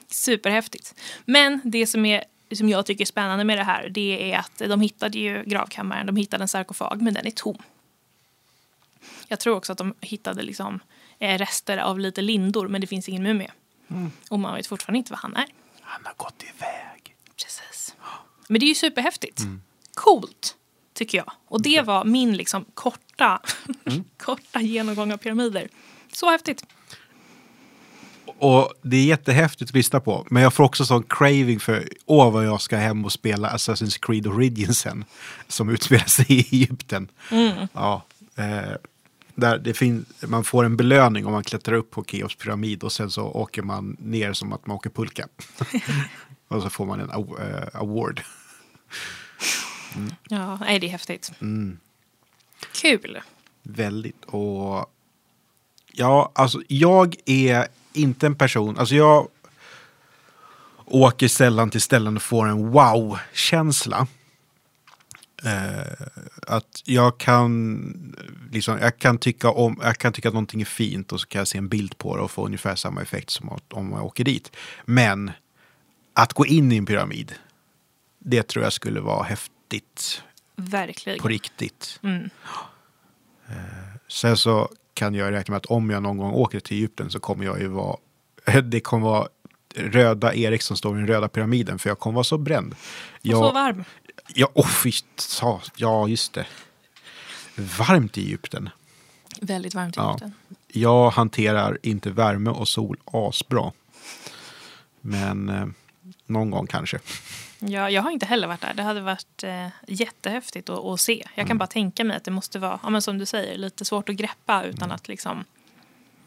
Superhäftigt. Men det som, är, som jag tycker är spännande med det här det är att de hittade ju gravkammaren, de hittade en sarkofag men den är tom. Jag tror också att de hittade liksom, eh, rester av lite lindor men det finns ingen mumie. Och man vet fortfarande inte vad han är. Han har gått iväg. Men det är ju superhäftigt. Coolt, tycker jag. Och det var min liksom korta, korta genomgång av pyramider. Så häftigt. Och det är jättehäftigt att lyssna på. Men jag får också sån craving för åh vad jag ska hem och spela Assassin's Creed Origins sen. Som utspelar sig i Egypten. Ja, eh, där det fin- man får en belöning om man klättrar upp på Keops pyramid och sen så åker man ner som att man åker pulka. och så får man en aw- award. Ja, nej, det är häftigt. Kul. Väldigt. Och ja, alltså jag är inte en person, alltså jag åker sällan till ställen och får en wow-känsla. Eh, att jag kan, liksom, jag, kan tycka om, jag kan tycka att någonting är fint och så kan jag se en bild på det och få ungefär samma effekt som om jag åker dit. Men att gå in i en pyramid, det tror jag skulle vara häftigt Verkligen. på riktigt. Mm. Eh, Sen så kan jag räkna med att om jag någon gång åker till Egypten så kommer jag ju vara, det kommer vara röda Erik som står i den röda pyramiden för jag kommer vara så bränd. Och Jag, så varm. ja, oh, sa- ja, just det. Varmt i Egypten. Väldigt varmt i Ja. Egypten. Jag hanterar inte värme och sol asbra. Men eh, någon gång kanske. Ja, jag har inte heller varit där. Det hade varit eh, jättehäftigt att, att se. Jag kan bara tänka mig att det måste vara, ja, men som du säger, lite svårt att greppa utan att liksom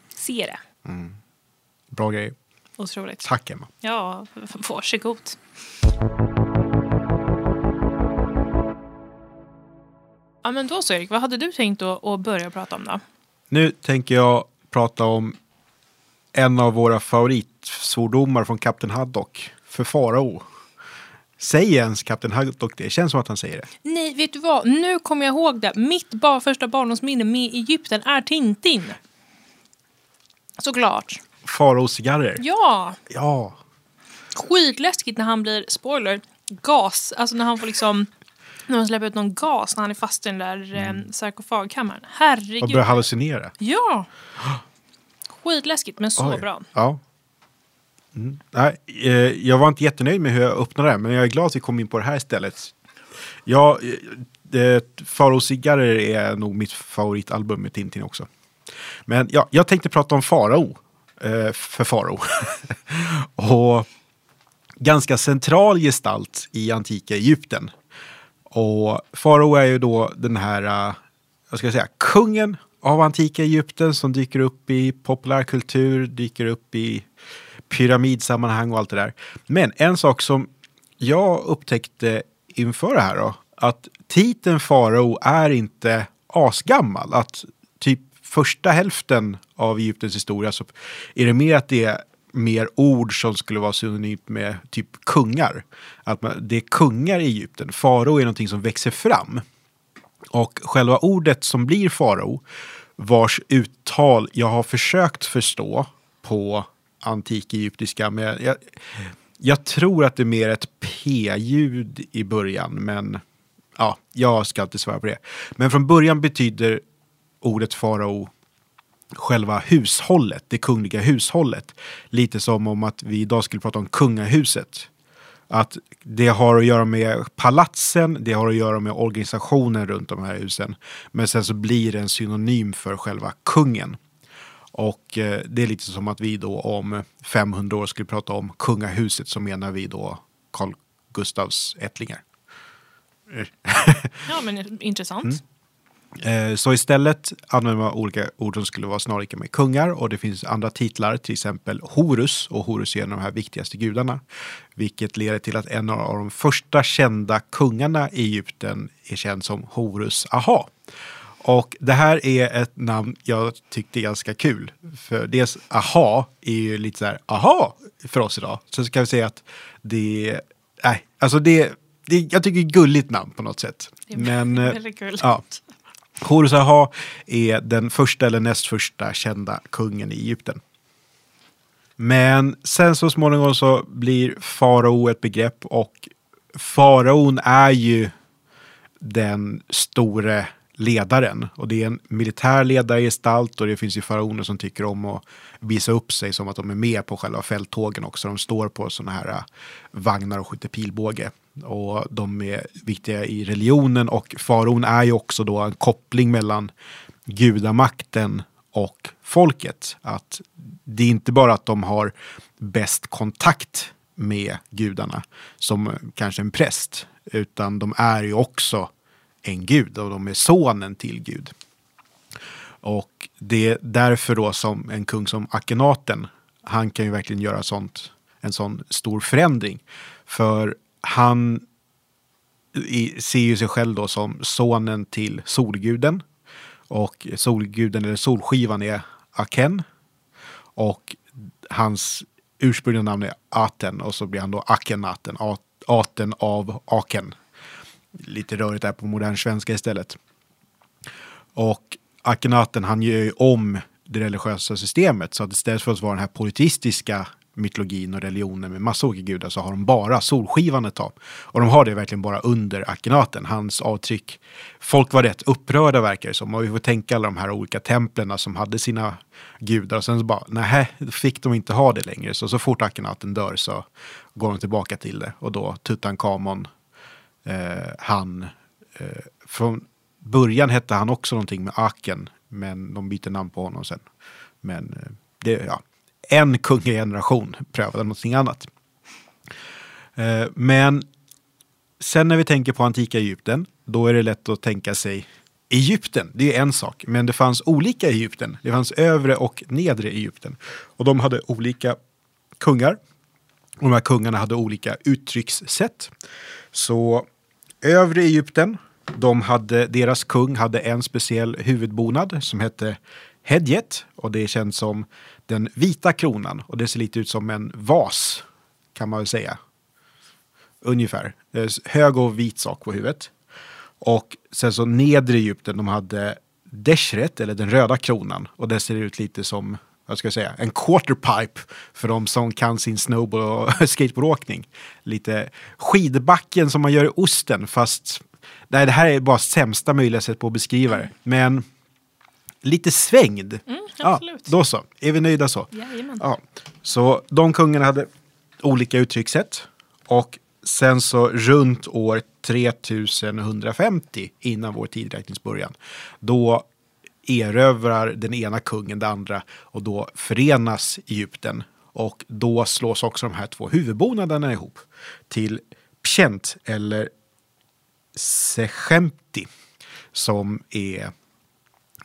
se det. Bra grej. Otroligt. Tack Emma. Ja, varsågod. Ja, men då så Erik, vad hade du tänkt att, att börja prata om då? Nu tänker jag prata om en av våra favoritsvordomar från Kapten Haddock. För farao. Säger ens Kapten Haddock det? Känns som att han säger det. Nej, vet du vad? Nu kommer jag ihåg det. Mitt bar, första barndomsminne med Egypten är Tintin. Såklart. Farao-cigarrer. Ja, Ja. skitläskigt när han blir, spoiler, gas. Alltså när han får liksom, när man släpper ut någon gas när han är fast i den där mm. sarkofagkammaren. Och Herregud. börjar hallucinera. Ja! Skitläskigt, men så Oj. bra. Ja. Mm. Nej, eh, jag var inte jättenöjd med hur jag öppnade det, men jag är glad att vi kom in på det här istället. Ja, eh, eh cigarrer är nog mitt favoritalbum med Tintin också. Men ja, jag tänkte prata om Farao. Eh, för Farao. och ganska central gestalt i antika Egypten. Och Farao är ju då den här, eh, jag ska säga, kungen av antika Egypten som dyker upp i populärkultur, dyker upp i pyramidsammanhang och allt det där. Men en sak som jag upptäckte inför det här då, att titeln farao är inte asgammal. Att typ första hälften av Egyptens historia så är det mer att det är mer ord som skulle vara synonymt med typ kungar. Att man, det är kungar i Egypten. Farao är någonting som växer fram. Och själva ordet som blir farao, vars uttal jag har försökt förstå på antikegyptiska. men jag, jag, jag tror att det är mer ett p-ljud i början, men ja, jag ska inte svara på det. Men från början betyder ordet farao själva hushållet, det kungliga hushållet. Lite som om att vi idag skulle prata om kungahuset. Att det har att göra med palatsen, det har att göra med organisationen runt de här husen. Men sen så blir det en synonym för själva kungen. Och eh, det är lite som att vi då om 500 år skulle prata om kungahuset så menar vi då Carl Gustavs ättlingar. Ja, men intressant. Mm. Eh, Så istället använder man olika ord som skulle vara snarlika med kungar och det finns andra titlar, till exempel Horus och Horus är en av de här viktigaste gudarna. Vilket leder till att en av de första kända kungarna i Egypten är känd som Horus Aha. Och det här är ett namn jag tyckte är ganska kul. För dels Aha är ju lite så här, aha för oss idag. Så ska vi säga att det alltså det, det, jag tycker det är gulligt namn på något sätt. Det är Men eh, väldigt ja. Horus Aha är den första eller näst första kända kungen i Egypten. Men sen så småningom så blir farao ett begrepp och faraon är ju den store ledaren. Och det är en militär ledargestalt och det finns ju faraoner som tycker om att visa upp sig som att de är med på själva fälttågen också. De står på sådana här äh, vagnar och skjuter pilbåge. Och de är viktiga i religionen och faraon är ju också då en koppling mellan gudamakten och folket. Att det är inte bara att de har bäst kontakt med gudarna som kanske en präst, utan de är ju också en gud och de är sonen till Gud. Och det är därför då som en kung som Akenaten, han kan ju verkligen göra sånt, en sån stor förändring. För han i, ser ju sig själv då som sonen till solguden. Och solguden eller solskivan är Aken. Och hans ursprungliga namn är Aten och så blir han då Akenaten, Aten av Aken lite rörigt där på modern svenska istället. Och Akhenaten han gör ju om det religiösa systemet så att istället för att vara den här politistiska mytologin och religionen med massa olika gudar så har de bara solskivan ett tag. Och de har det verkligen bara under Akhenaten, hans avtryck. Folk var rätt upprörda verkar det som. Och vi får tänka alla de här olika templen som hade sina gudar. Och sen så bara, nej, fick de inte ha det längre. Så så fort Akhenaten dör så går de tillbaka till det. Och då Tutankhamon eh, han, eh, från början hette han också någonting med Aken, men de byter namn på honom sen. Men eh, det, ja, en kungageneration prövade någonting annat. Eh, men sen när vi tänker på antika Egypten, då är det lätt att tänka sig Egypten, det är en sak, men det fanns olika Egypten. Det fanns övre och nedre Egypten. Och de hade olika kungar. Och de här kungarna hade olika uttryckssätt. Så övre Egypten, de hade, deras kung hade en speciell huvudbonad som hette Hedjet och det är känt som den vita kronan och det ser lite ut som en vas kan man väl säga. Ungefär. Hög och vit sak på huvudet. Och sen så nedre Egypten, de hade Deshret, eller den röda kronan. Och det ser ut lite som vad ska jag säga, en quarterpipe för de som kan sin snowboard och skateboardåkning. Lite skidbacken som man gör i osten fast nej, det här är bara sämsta möjliga sätt på att beskriva det. Men lite svängd. Mm. Ja, då så, är vi nöjda så? Jajamän. Ja. Så de kungarna hade olika uttryckssätt. Och sen så runt år 3150 innan vår tidräkningsbörjan. Då erövrar den ena kungen det andra och då förenas Egypten. Och då slås också de här två huvudbonaderna ihop till Pshent eller Sechemti som är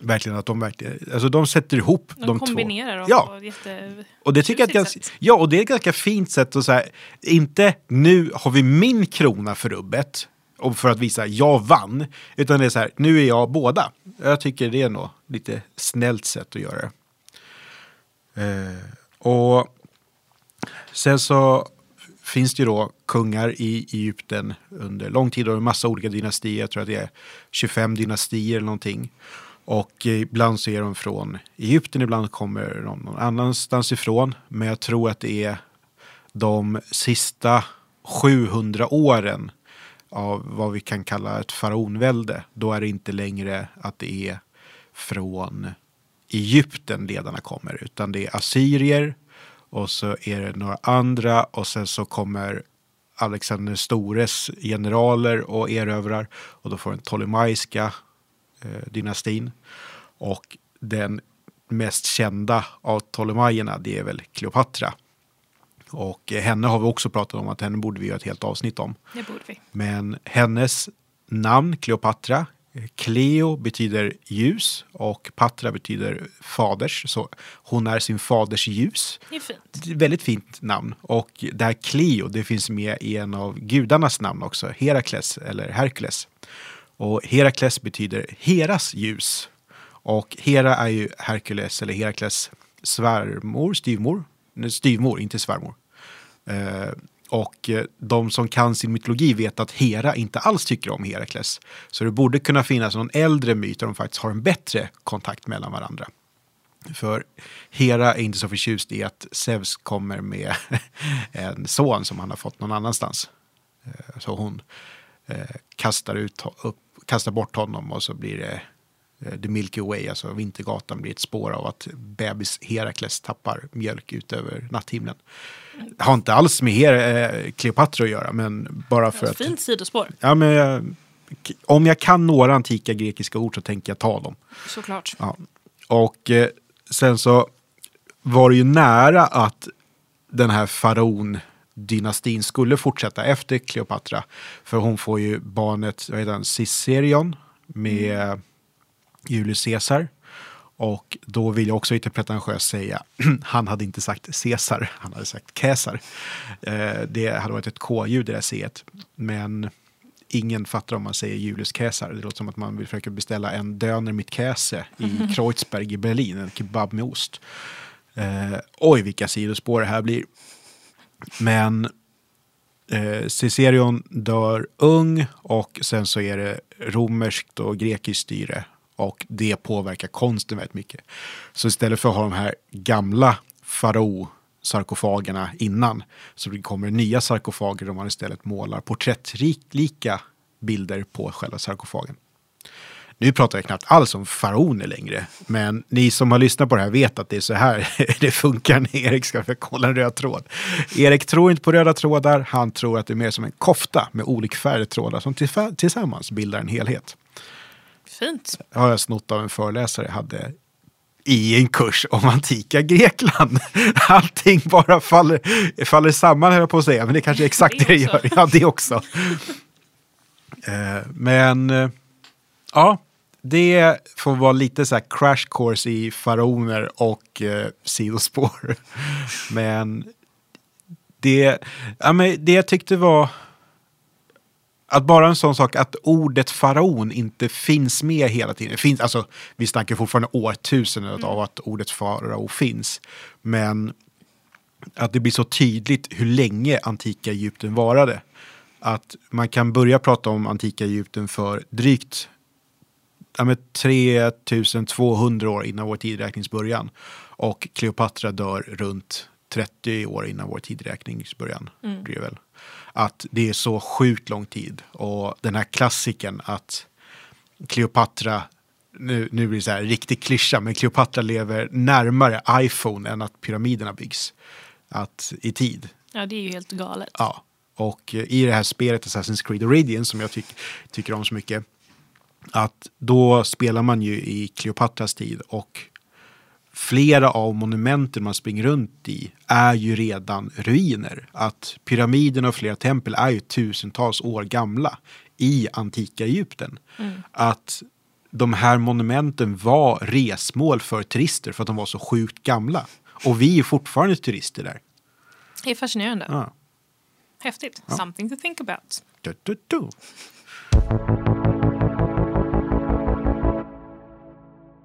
verkligen att de verkligen, alltså de sätter ihop De, de, kombinerar två. dem Ja, jätte... och det tycker jag ganska, ja, och det är ett ganska fint sätt att säga, inte nu har vi min krona för rubbet och för att visa jag vann, utan det är så här, nu är jag båda. Jag tycker det är nog lite snällt sätt att göra det. Eh, och sen så finns det ju då kungar i Egypten under lång tid och en massa olika dynastier. Jag tror att det är 25 dynastier eller någonting. Och ibland så är de från Egypten, ibland kommer de någon annanstans ifrån. Men jag tror att det är de sista 700 åren av vad vi kan kalla ett faraonvälde. Då är det inte längre att det är från Egypten ledarna kommer, utan det är assyrier och så är det några andra och sen så kommer Alexander Stores generaler och erövrar och då får den ptolemaiska eh, dynastin. Och den mest kända av Ptolemajerna det är väl Kleopatra. Och henne har vi också pratat om att henne borde vi göra ett helt avsnitt om. Det borde vi. Men hennes namn, Kleopatra, Cleo betyder ljus och Patra betyder faders. Så hon är sin faders ljus. Det är fint. Det är ett väldigt fint namn. Och det här Cleo, det finns med i en av gudarnas namn också, Herakles eller Herkules. Och Herakles betyder Heras ljus. Och Hera är ju Herkules eller Herakles svärmor, styvmor. Nej, Styvmor, inte svärmor. Eh, och eh, de som kan sin mytologi vet att Hera inte alls tycker om Herakles. Så det borde kunna finnas någon äldre myt där de faktiskt har en bättre kontakt mellan varandra. För Hera är inte så förtjust i att Zeus kommer med en son som han har fått någon annanstans. Eh, så hon kastar, ut, upp, kastar bort honom och så blir det The Milky Way, alltså Vintergatan, blir ett spår av att bebis Herakles tappar mjölk ut över natthimlen. Har inte alls med Her- eh, Kleopatra att göra, men bara för att... Fint sidospår, Ja, men jag, om jag kan några antika grekiska ord så tänker jag ta dem. såklart. Ja. Och eh, sen så var det ju nära att den här faraon-dynastin skulle fortsätta efter Kleopatra. För hon får ju barnet, vad heter han, Caesarion med Julius Caesar. Och då vill jag också lite pretentiöst säga, han hade inte sagt Caesar, han hade sagt Caesar. Eh, det hade varit ett K-ljud i det C. Men ingen fattar om man säger Julius Caesar. Det låter som att man vill försöka beställa en döner mit Käse i Kreuzberg i Berlin, en kebab med ost. Eh, oj, vilka sidospår det här blir. Men eh, dör ung och sen så är det romerskt och grekiskt styre och det påverkar konsten väldigt mycket. Så istället för att ha de här gamla farao-sarkofagerna innan så kommer det nya sarkofager där man istället målar porträttlika bilder på själva sarkofagen. Nu pratar jag knappt alls om faraoner längre, men ni som har lyssnat på det här vet att det är så här det funkar när Erik ska kolla en röd tråd. Erik tror inte på röda trådar, han tror att det är mer som en kofta med olikfärgade trådar som tillsammans bildar en helhet. Fint. Har jag snott av en föreläsare jag hade i en kurs om antika Grekland. Allting bara faller, faller samman, höll jag på att säga, men det är kanske är exakt det Det gör. Ja, det också. Eh, Men eh, ja, det får vara lite så här crash course i faraoner och eh, sidospår. Men det, ja, men det jag tyckte var att bara en sån sak att ordet faraon inte finns med hela tiden. Finns, alltså, vi snackar fortfarande årtusenden av att ordet farao finns. Men att det blir så tydligt hur länge antika Egypten varade. Att man kan börja prata om antika Egypten för drygt ja, men 3200 år innan vår tidräknings början. Och Kleopatra dör runt 30 år innan vår tidräknings början. Blir det väl. Att det är så sjukt lång tid. Och den här klassiken att Kleopatra, nu, nu blir det så här riktigt klyscha, men Kleopatra lever närmare iPhone än att pyramiderna byggs. Att, I tid. Ja, det är ju helt galet. Ja, och eh, i det här spelet Assassin's Creed Origin som jag tyck, tycker om så mycket. Att då spelar man ju i Kleopatras tid och flera av monumenten man springer runt i är ju redan ruiner. Att pyramiderna och flera tempel är ju tusentals år gamla i antika Egypten. Att de här monumenten var resmål för turister för att de var så sjukt gamla. Och vi är fortfarande turister där. Det är fascinerande. Ja. Häftigt. Something to think about. Du, du, du.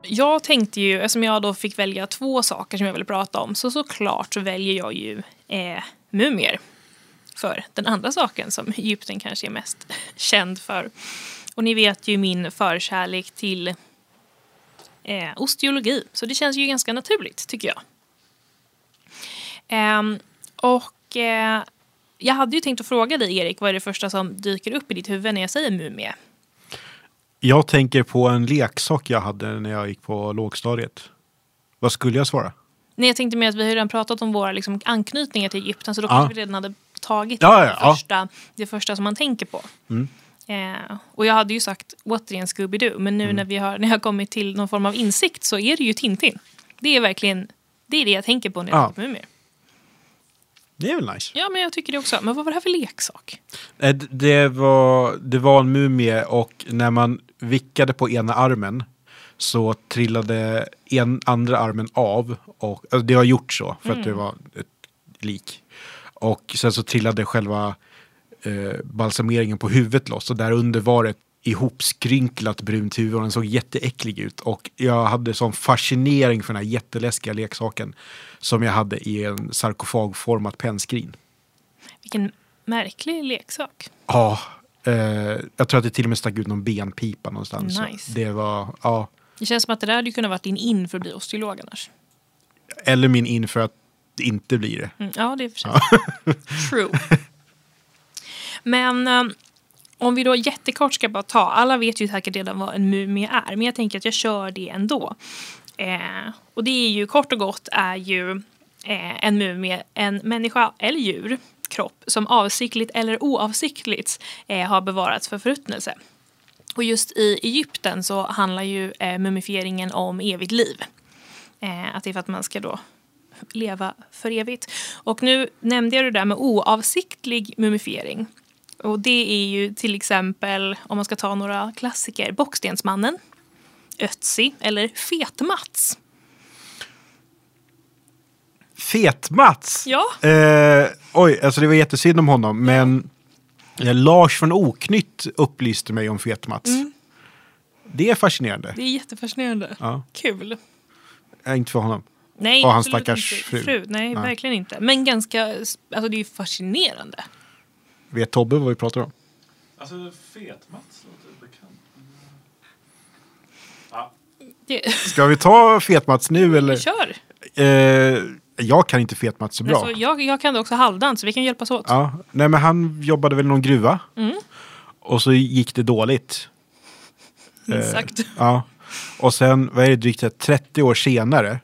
Jag tänkte ju, eftersom jag då fick välja två saker som jag ville prata om, så såklart så väljer jag ju eh, mumier. För den andra saken som Egypten kanske är mest känd för. Och ni vet ju min förkärlek till eh, osteologi, så det känns ju ganska naturligt tycker jag. Eh, och eh, jag hade ju tänkt att fråga dig Erik, vad är det första som dyker upp i ditt huvud när jag säger mumie? Jag tänker på en leksak jag hade när jag gick på lågstadiet. Vad skulle jag svara? Nej, jag tänkte med att vi har redan pratat om våra liksom, anknytningar till Egypten så då kanske vi redan hade tagit Ja, det, ja. första, det första som man tänker på. Mm. Eh, och jag hade ju sagt återigen Scooby-Doo men nu Mm. när vi har, när jag har kommit till någon form av insikt så är det ju Tintin. Det är verkligen det, är det jag tänker på när jag Ja. tänker på mumier. Det är väl nice. Ja, men jag tycker det också. Men vad var det här för leksak? Eh, Det var, det var en mumie och när man vickade på ena armen så trillade en andra armen av. Och, alltså det har gjort så för att det var ett lik. Och sen så trillade själva eh, balsameringen på huvudet loss och där under var det ett ihopskrynklat brunt huvud och den såg jätteäcklig ut. Och jag hade sån fascinering för den här jätteläskiga leksaken som jag hade i en sarkofagformat pennskrin. Vilken märklig leksak. Ja, eh, jag tror att det till och med stack ut någon benpipa någonstans. Nice. Det var, ja. Det känns som att det där hade kunnat varit din in för att bli osteolog annars. Eller min in för att det inte blir det. Mm, ja, det är för sig. True. Men um, om vi då jättekort ska bara ta, alla vet ju säkert redan vad en mumie är, men jag tänker att jag kör det ändå. Eh, och det är ju kort och gott är ju eh, en mumie en människa eller djur kropp som avsiktligt eller oavsiktligt eh, har bevarats för förruttnelse. Och just i Egypten så handlar ju eh, mumifieringen om evigt liv. Eh, att det är för att man ska då leva för evigt. Och nu nämnde jag det där med oavsiktlig mumifiering. Och det är ju till exempel, om man ska ta några klassiker, Bockstensmannen, Ötzi eller Fet-Mats. Fet-Mats! Ja. Eh, oj, alltså det var jättesynd om honom, men eh, Lars från Oknytt upplyste mig om Fet-Mats. Mm. Det är fascinerande. Det är jättefascinerande. Ja. Kul. Eh, inte för honom. Nej, Och hans stackars inte. fru. Nej, Nej. verkligen inte. Men ganska, alltså det är ju fascinerande. Vet Tobbe vad vi pratar om? Alltså, Fet-Mats låter bekant. Ja, Det, Ska vi ta Fet-Mats nu eller? kör! Eh, jag kan inte Fet-Mats så bra. Alltså, jag, jag kan det också halvdant, så vi kan hjälpas åt. Ja, nej men han jobbade väl i någon gruva. Mm. Och så gick det dåligt. Eh, sagt. Ja. Och sen, vad är det, drygt så här 30 år senare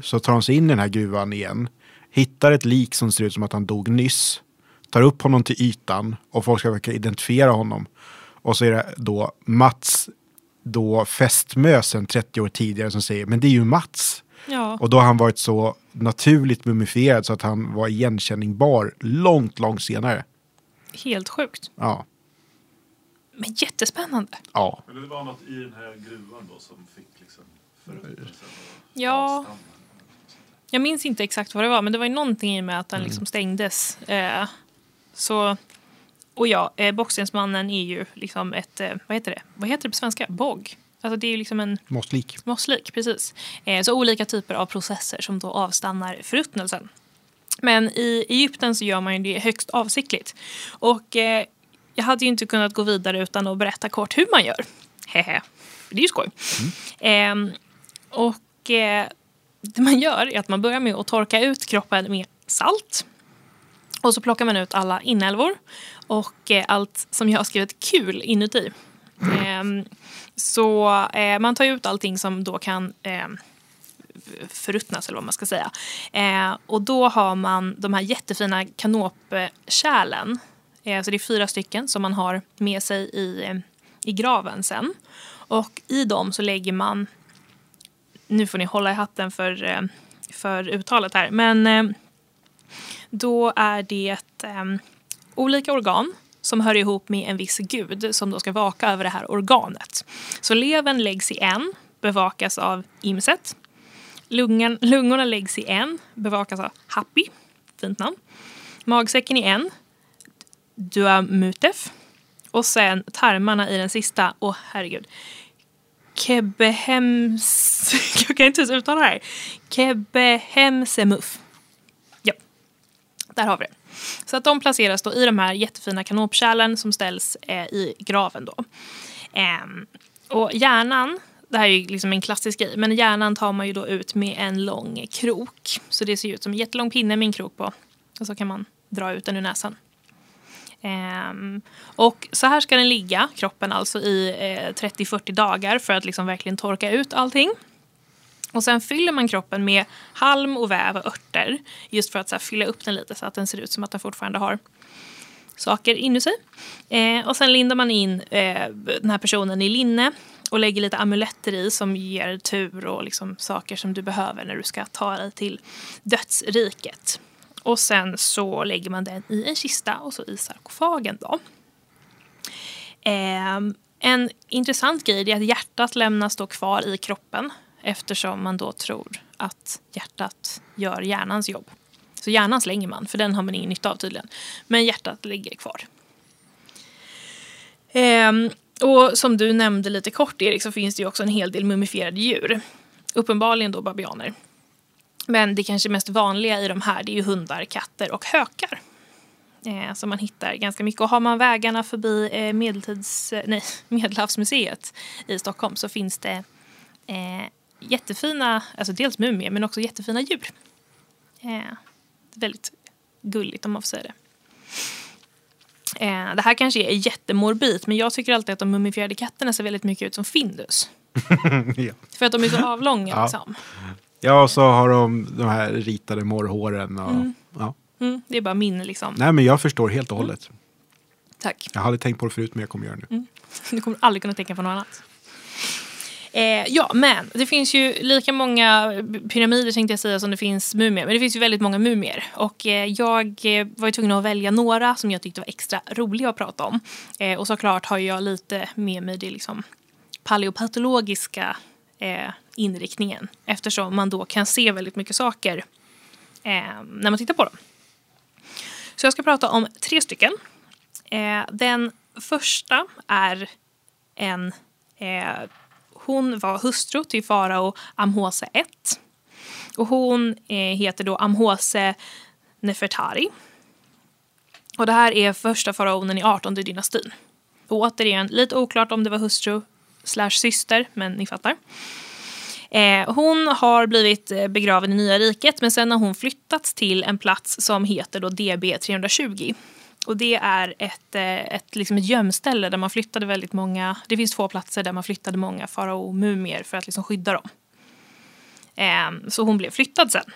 så tar de sig in i den här gruvan igen. Hittar ett lik som ser ut som att han dog nyss. Tar upp honom till ytan och folk ska försöka identifiera honom. Och så är det då Mats, då fästmösen 30 år tidigare som säger men det är ju Mats. Ja. Och då har han varit så naturligt mumifierad så att han var igenkänningbar långt, långt senare. Helt sjukt. Ja. Men jättespännande. Ja. men det var något i den här gruvan då som fick liksom förruttnelsen och Ja. Jag minns inte exakt vad det var, men det var ju någonting i med att den Mm. liksom stängdes. Eh, så, och ja, eh, Bockstensmannen är ju liksom ett, eh, vad heter det? Vad heter det på svenska? Bogg? Alltså det är ju liksom en Mosslik. mosslik, precis. Eh, så olika typer av processer som då avstannar förruttnelsen. Men i Egypten så gör man det högst avsiktligt. Och eh, jag hade ju inte kunnat gå vidare utan att berätta kort hur man gör. Hehe. Det är ju skoj. Ehm, och eh, det man gör är att man börjar med att torka ut kroppen med salt. Och så plockar man ut alla inälvor och eh, allt som jag har skrivit kul inuti. Ehm, så eh, man tar ut allting som då kan eh, förruttnas eller vad man ska säga. Eh, och då har man de här jättefina kanopkärlen. Eh, så det är fyra stycken som man har med sig i, i graven sen. Och i dem så lägger man, nu får ni hålla i hatten för, eh, för uttalet här, men eh, då är det eh, olika organ som hör ihop med en viss gud som då ska vaka över det här organet. Så levern läggs i en, bevakas av Imset. Lungan, lungorna läggs i en, bevakas av Happy, fint namn. Magsäcken i en, Duamutef. Och sen tarmarna i den sista, åh herregud. Kebehems... Jag kan inte ens uttala det här. Kebehemsemuf. Ja, där har vi det. Så att de placeras då i de här jättefina kanopkärlen som ställs eh, i graven då. Eh, och hjärnan, det här är ju liksom en klassisk grej, men hjärnan tar man ju då ut med en lång krok. Så det ser ut som en jättelång pinne med en krok på. Och så kan man dra ut den ur näsan. Ehm, och så här ska den ligga, kroppen alltså, i eh, 30-40 dagar för att liksom verkligen torka ut allting. Och sen fyller man kroppen med halm och väv och örter just för att så här, fylla upp den lite så att den ser ut som att den fortfarande har saker inuti. Eh, och sen lindar man in eh, den här personen i linne och lägger lite amuletter i som ger tur och liksom saker som du behöver när du ska ta dig till dödsriket. Och sen så lägger man den i en kista och så i sarkofagen då. Eh, en intressant grej är att hjärtat lämnas då kvar i kroppen eftersom man då tror att hjärtat gör hjärnans jobb. Så hjärnan slänger man, för den har man ingen nytta av tydligen. Men hjärtat ligger kvar. Ehm, och som du nämnde lite kort Erik så finns det ju också en hel del mumifierade djur. Uppenbarligen då babianer. Men det kanske mest vanliga i de här det är ju hundar, katter och hökar. Eh, som man hittar ganska mycket. Och har man vägarna förbi eh, medeltids, eh, nej, Medelhavsmuseet i Stockholm så finns det eh, jättefina, alltså dels mumier men också jättefina djur. Eh, väldigt gulligt om man får säga det. Eh, det här kanske är jättemorbid men jag tycker alltid att de mumifierade katterna ser väldigt mycket ut som Findus. ja. För att de är så avlånga. Ja. Liksom. ja, och så har de de här ritade morrhåren. Och, ja. Mm, det är bara min liksom. Nej, men jag förstår helt och hållet. Tack. Jag hade tänkt på det förut, men jag kommer göra det nu. Du kommer aldrig kunna tänka på något annat. Eh, ja, men det finns ju lika många pyramider tänkte jag säga som det finns mumier. Men det finns ju väldigt många mumier. Och eh, jag eh, var ju tvungen att välja några som jag tyckte var extra roliga att prata om. Eh, och såklart har jag lite med mig det liksom paleopatologiska eh, inriktningen. Eftersom man då kan se väldigt mycket saker eh, när man tittar på dem. Så jag ska prata om tre stycken. Eh, den första är en... Eh, hon var hustru till farao Amhose I. Och hon eh, heter då Amhose Nefertari. Och det här är första faraonen i 18 dynastin. Och återigen, lite oklart om det var hustru slash syster, men ni fattar. Eh, hon har blivit eh, begraven i Nya riket men sen har hon flyttats till en plats som heter då DB 320. Och det är ett, eh, ett, liksom ett gömställe där man flyttade väldigt många, det finns två platser där man flyttade många faraomumier för att liksom skydda dem. Eh, så hon blev flyttad sen.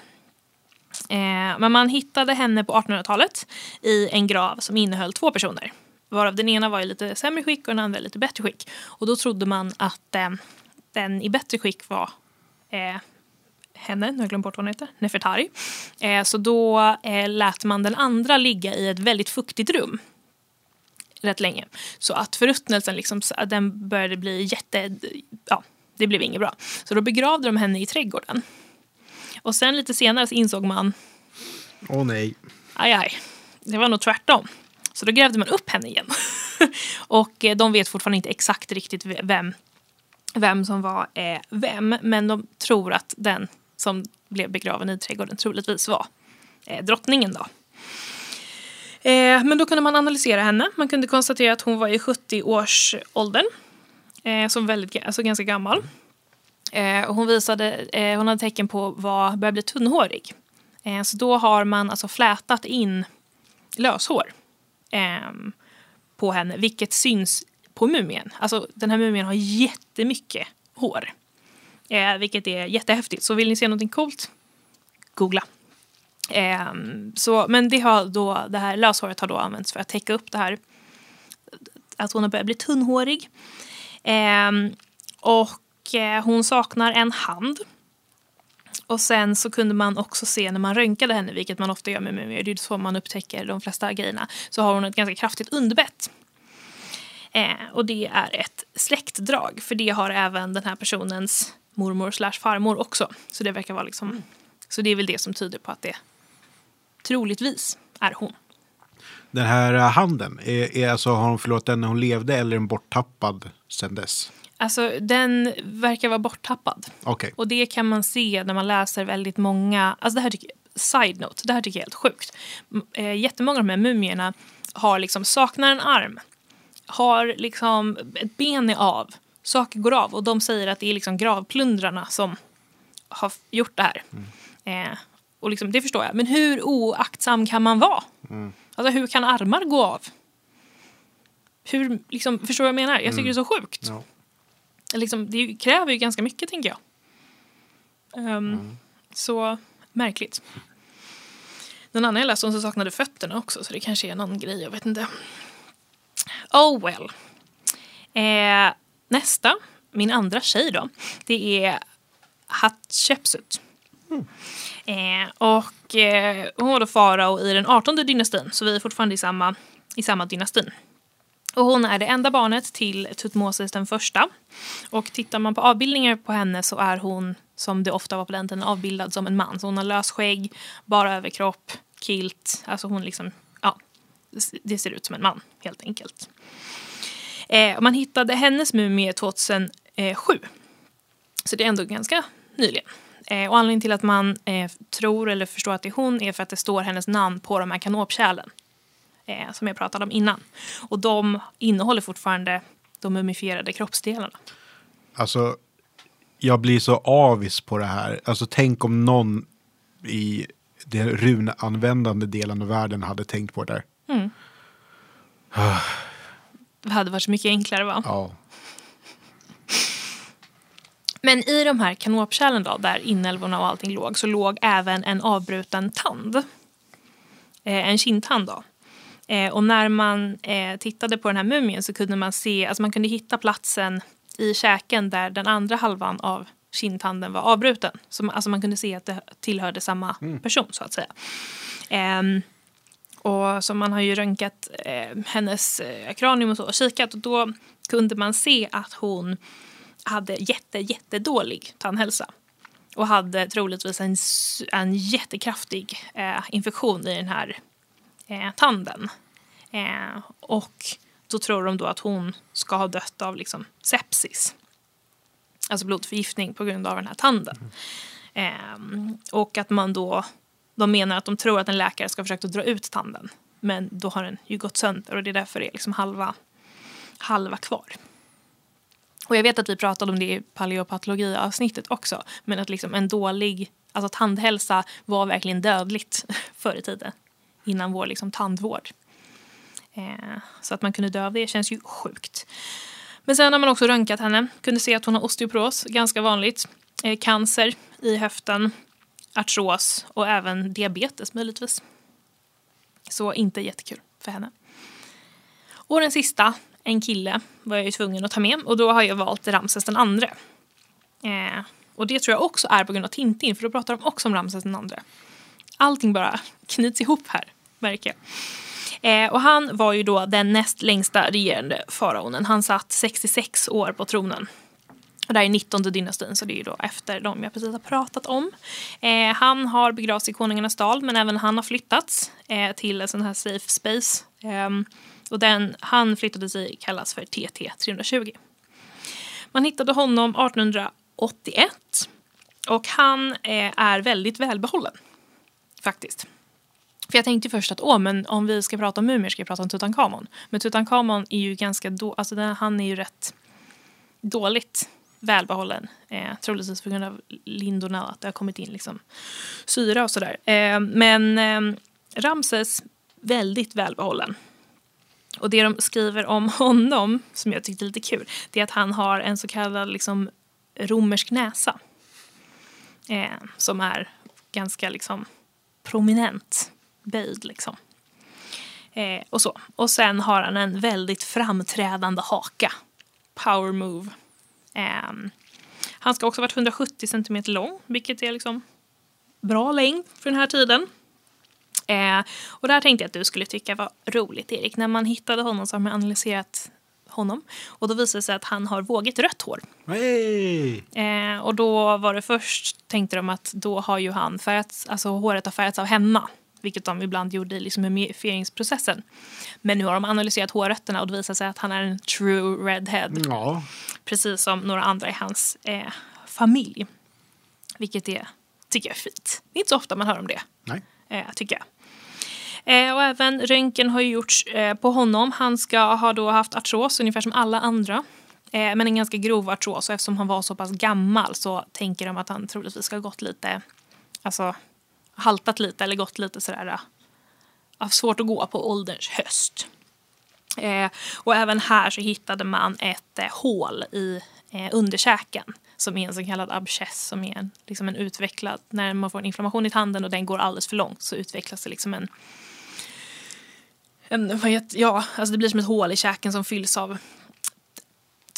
Eh, men man hittade henne på 1800-talet i en grav som innehöll två personer. Varav den ena var i lite sämre skick och den andra i lite bättre skick. Och då trodde man att eh, den i bättre skick var eh, henne, nu har jag glömt bort vad hon heter, Nefertari. Eh, så då eh, lät man den andra ligga i ett väldigt fuktigt rum rätt länge. Så att förruttnelsen liksom, den började bli jätte... Ja, det blev inget bra. Så då begravde de henne i trädgården. Och sen lite senare så insåg man, Åh nej. aj aj, det var nog tvärtom. Så då grävde man upp henne igen. och eh, de vet fortfarande inte exakt riktigt vem, vem som var eh, vem. Men de tror att den som blev begraven i trädgården troligtvis var eh, drottningen. Då. Eh, men då kunde man analysera henne. Man kunde konstatera att hon var i 70-årsåldern. Eh, som väldigt, alltså ganska gammal. Eh, och hon, visade, eh, hon hade tecken på att börja bli tunnhårig. Eh, så då har man alltså flätat in löshår ehm, på henne, vilket syns på mumien. Alltså den här mumien har jättemycket hår. Eh, vilket är jättehäftigt. Så vill ni se någonting coolt? Googla. Eh, så, men det, har då, det här löshåret har då använts för att täcka upp det här att hon har börjat bli tunnhårig. Eh, och eh, hon saknar en hand. Och sen så kunde man också se när man röntgade henne, vilket man ofta gör med mumier, det är så man upptäcker de flesta grejerna, så har hon ett ganska kraftigt underbett. Eh, och det är ett släktdrag, för det har även den här personens mormor slash farmor också. Så det verkar vara liksom, så det är väl det som tyder på att det troligtvis är hon. Den här eh, handen, är, är alltså, har hon förlorat den när hon levde eller är den borttappad sen dess? Alltså den verkar vara borttappad. Okej. Och det kan man se när man läser väldigt många, alltså det här tycker side note, det här tycker jag är helt sjukt. Eh, jättemånga av de här mumierna har liksom, saknar en arm, har liksom, ett ben är av, saker går av och de säger att det är liksom gravplundrarna som har gjort det här. Eh, och liksom, det förstår jag, men hur oaktsam kan man vara? Alltså hur kan armar gå av? Hur, liksom, förstår du vad jag menar? Jag tycker det är så sjukt Ja. liksom, det kräver ju ganska mycket, tänker jag. Ehm, Så märkligt. Någon annan jag läste om som saknade fötterna också, så det kanske är någon grej, jag vet inte. Oh well. Eh, nästa, min andra tjej då, det är Hatshepsut. Eh, och eh, hon var då farao i den 18 dynastin, så vi är fortfarande i samma, i samma dynastin. Och hon är det enda barnet till Tutmosis den första. Och tittar man på avbildningar på henne så är hon, som det ofta var på den tiden, avbildad som en man. Så hon har lös skägg, bara överkropp, kilt. Alltså hon liksom, ja, det ser ut som en man helt enkelt. Eh, man hittade hennes mumie 2007. Så det är ändå ganska nyligen. Eh, och anledningen till att man eh, tror eller förstår att det är hon är för att det står hennes namn på de här kanopkärlen eh, som jag pratade om innan. Och de innehåller fortfarande de mumifierade kroppsdelarna. Alltså, jag blir så avis på det här. Alltså, tänk om någon i den runanvändande delen av världen hade tänkt på det där. Det hade varit så mycket enklare va? Ja. Men i de här kanopkärlen då, där inälvorna och allting låg, så låg även en avbruten tand. Eh, en kindtand då. Eh, och när man eh, tittade på den här mumien så kunde man se, alltså man kunde hitta platsen i käken där den andra halvan av kindtanden var avbruten. Så, man- alltså man kunde se att det tillhörde samma person så att säga. Ehm, och så man har ju röntgat eh, hennes eh, kranium och så och kikat och då kunde man se att hon hade jätte, jättedålig tandhälsa. Och hade troligtvis en, en jättekraftig eh, infektion i den här eh, tanden. Eh, och då tror de då att hon ska ha dött av liksom, sepsis. Alltså blodförgiftning på grund av den här tanden. Eh, och att man då, de menar att de tror att en läkare ska försöka dra ut tanden. Men då har den ju gått sönder och det är därför det är liksom halva, halva kvar. Och jag vet att vi pratade om det i paleopatologi-avsnittet också. Men att liksom en dålig alltså tandhälsa var verkligen dödligt förr i tiden. Innan vår liksom tandvård. Eh, så att man kunde dö av det känns ju sjukt. Men sen har man också röntgat henne. Kunde se att hon har osteoporos, ganska vanligt. Eh, cancer i höften, artros och även diabetes möjligtvis. Så inte jättekul för henne. Och den sista, en kille, var jag ju tvungen att ta med. Och då har jag valt Ramses den andre. Eh, och det tror jag också är på grund av Tintin, för då pratar de också om Ramses den andre. Allting bara knyts ihop här, märker jag. Eh, och han var ju då den näst längsta regerande faraonen. Han satt 66 år på tronen. Och det här är 19 dynastin, så det är ju då efter de jag precis har pratat om. Eh, han har begravts i Konungarnas dal, men även han har flyttats eh, till en sån här safe space. Eh, och den han flyttade sig kallas för TT 320. Man hittade honom 1881 och han eh, är väldigt välbehållen, faktiskt. För jag tänkte först att åh, men om vi ska prata om mumier ska vi prata om Tutankhamon. Men Tutankhamon är ju ganska då, alltså den, han är ju rätt dåligt välbehållen. Eh, troligtvis på grund av lindorna, att det har kommit in liksom syra och sådär. Eh, men eh, Ramses, väldigt välbehållen. Och det de skriver om honom, som jag tyckte är lite kul, det är att han har en så kallad liksom, romersk näsa. Eh, som är ganska liksom prominent, böjd liksom. Eh, och så. Och sen har han en väldigt framträdande haka. Power move. Ehm, han ska också ha varit 170 centimeter lång, vilket är liksom bra längd för den här tiden. Eh, och där tänkte jag att du skulle tycka var roligt, Erik. När man hittade honom så har man analyserat honom. Och då visade det sig att han har vågigt rött hår. Hey! Eh, och då var det först, tänkte de att då har ju han färgats, alltså håret har färgats av henna. Vilket de ibland gjorde i liksom mumifieringsprocessen. Men nu har de analyserat hårrötterna och det visar sig att han är en true redhead. Ja, Precis som några andra i hans eh, familj. Vilket är, tycker jag är fint. Det är inte så ofta man hör om det, nej. eh, tycker jag. Eh, och även röntgen har ju gjorts eh, på honom. Han ska ha då haft artros ungefär som alla andra. Eh, men en ganska grov artros och eftersom han var så pass gammal så tänker de att han troligtvis ska ha gått lite, alltså haltat lite eller gått lite sådär, äh, haft svårt att gå på ålderns höst. Eh, och även här så hittade man ett eh, hål i eh, underkäken som är en så kallad abscess som är en, liksom en utvecklad, när man får en inflammation i tanden och den går alldeles för långt så utvecklas det liksom en, en vad heter, ja, alltså det blir som ett hål i käken som fylls av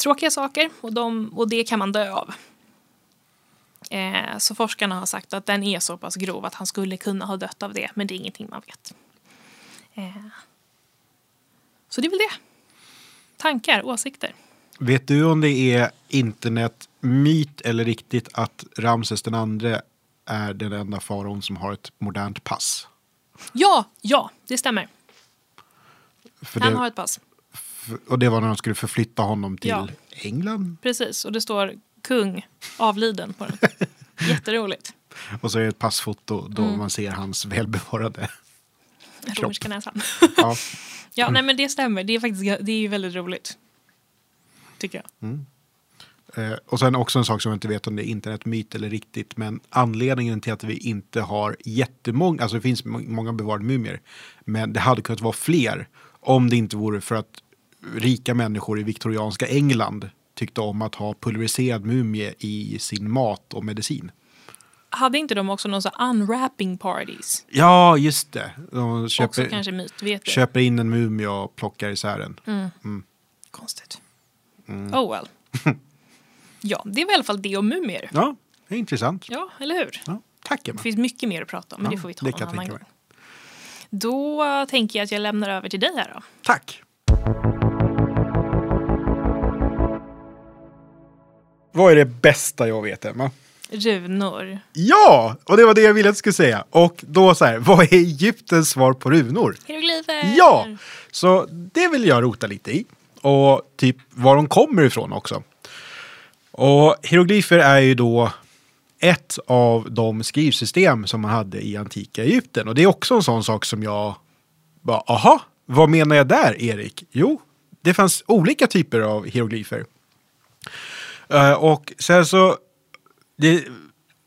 tråkiga saker och, de, och det kan man dö av. Eh, så forskarna har sagt att den är så pass grov att han skulle kunna ha dött av det, men det är ingenting man vet. Eh, så det är väl det. Tankar, åsikter. Vet du om det är internet, myt eller riktigt att Ramses den andre är den enda faraon som har ett modernt pass? Ja, ja, det stämmer. För Han det, har ett pass. Och det var när de skulle förflytta honom till Ja. England. Precis, och det står kung avliden på den. Jätteroligt. Och så är det ett passfoto då Mm. man ser hans välbevarade Den kropp. romerska näsan. Ja. ja, nej men det stämmer. Det är faktiskt det är väldigt roligt. Tycker jag. Eh, och sen också en sak som jag inte vet om det är internetmyt eller riktigt, men anledningen till att vi inte har jättemånga, alltså det finns må- många bevarade mumier, men det hade kunnat vara fler om det inte vore för att rika människor i viktorianska England tyckte om att ha pulveriserad mumie i sin mat och medicin. Hade inte de också någon sån unwrapping parties? Ja, just det. De Också köper, kanske myt, vet du? köper in en mumie och plockar isär den. Konstigt. Mm. Oh well. ja, det var i alla fall det om mumier. Ja, det är intressant. Ja, eller hur? Ja, tack Emma. Det finns mycket mer att prata om, men Ja, det får vi ta det en kan jag annan tänka gång. mig. Då tänker jag att jag lämnar över till dig här då. Tack! Vad är det bästa jag vet, Emma? Runor. Ja! Och det var det jag ville att du skulle säga. Och då så här, vad är Egyptens svar på runor? Hieroglyfer. Ja! Så det vill jag rota lite i. Och typ var de kommer ifrån också. Och hieroglyfer är ju då ett av de skrivsystem som man hade i antika Egypten. Och det är också en sån sak som jag bara, aha, vad menar jag där Erik? Jo, det fanns olika typer av hieroglyfer. Eh, och sen så, det,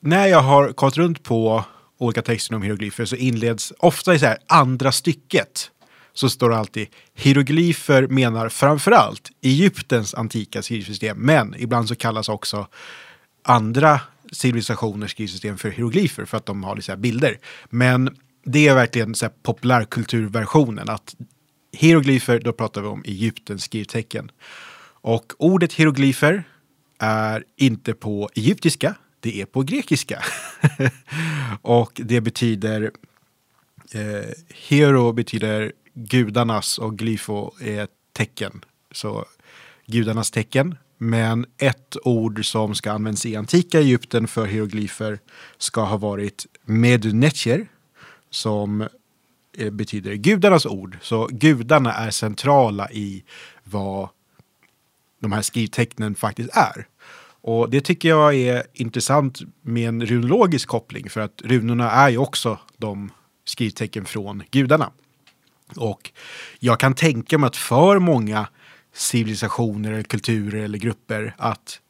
när jag har kollat runt på olika texter om hieroglyfer så inleds ofta i så här andra stycket så står det alltid hieroglyfer menar framförallt Egyptens antika skrivsystem men ibland så kallas också andra civilisationers skrivsystem för hieroglyfer för att de har så bilder. Men det är verkligen så här populärkulturversionen att hieroglyfer, då pratar vi om Egyptens skrivtecken. Och ordet hieroglyfer är inte på egyptiska, det är på grekiska. och det betyder eh, Hero betyder gudarnas och glyfo är tecken. Så gudarnas tecken. Men ett ord som ska användas i antika Egypten för hieroglyfer ska ha varit medunetjer som eh, betyder gudarnas ord. Så gudarna är centrala i vad de här skrivtecknen faktiskt är. Och det tycker jag är intressant med en runologisk koppling för att runorna är ju också de skrivtecken från gudarna. Och jag kan tänka mig att för många civilisationer, eller kulturer eller grupper att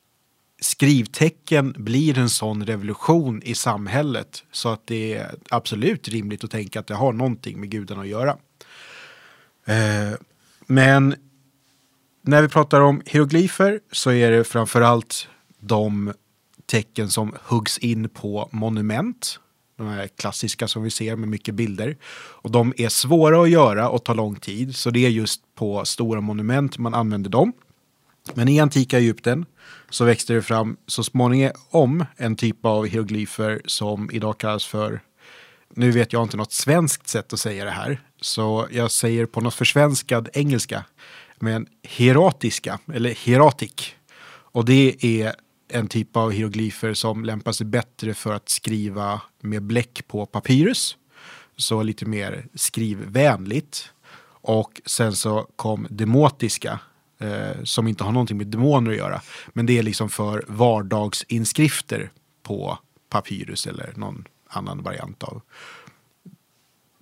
skrivtecken blir en sån revolution i samhället så att det är absolut rimligt att tänka att det har någonting med gudarna att göra. Eh, men när vi pratar om hieroglyfer så är det framförallt de tecken som huggs in på monument. De här klassiska som vi ser med mycket bilder. Och de är svåra att göra och tar lång tid. Så det är just på stora monument man använder dem. Men i antika Egypten så växte det fram så småningom en typ av hieroglyfer som idag kallas för, nu vet jag inte något svenskt sätt att säga det här, så jag säger på något försvenskad engelska, men hieratiska, eller hieratik. Och det är en typ av hieroglyfer som lämpar sig bättre för att skriva med bläck på papyrus. Så lite mer skrivvänligt. Och sen så kom demotiska eh, som inte har någonting med demoner att göra. Men det är liksom för vardagsinskrifter på papyrus eller någon annan variant av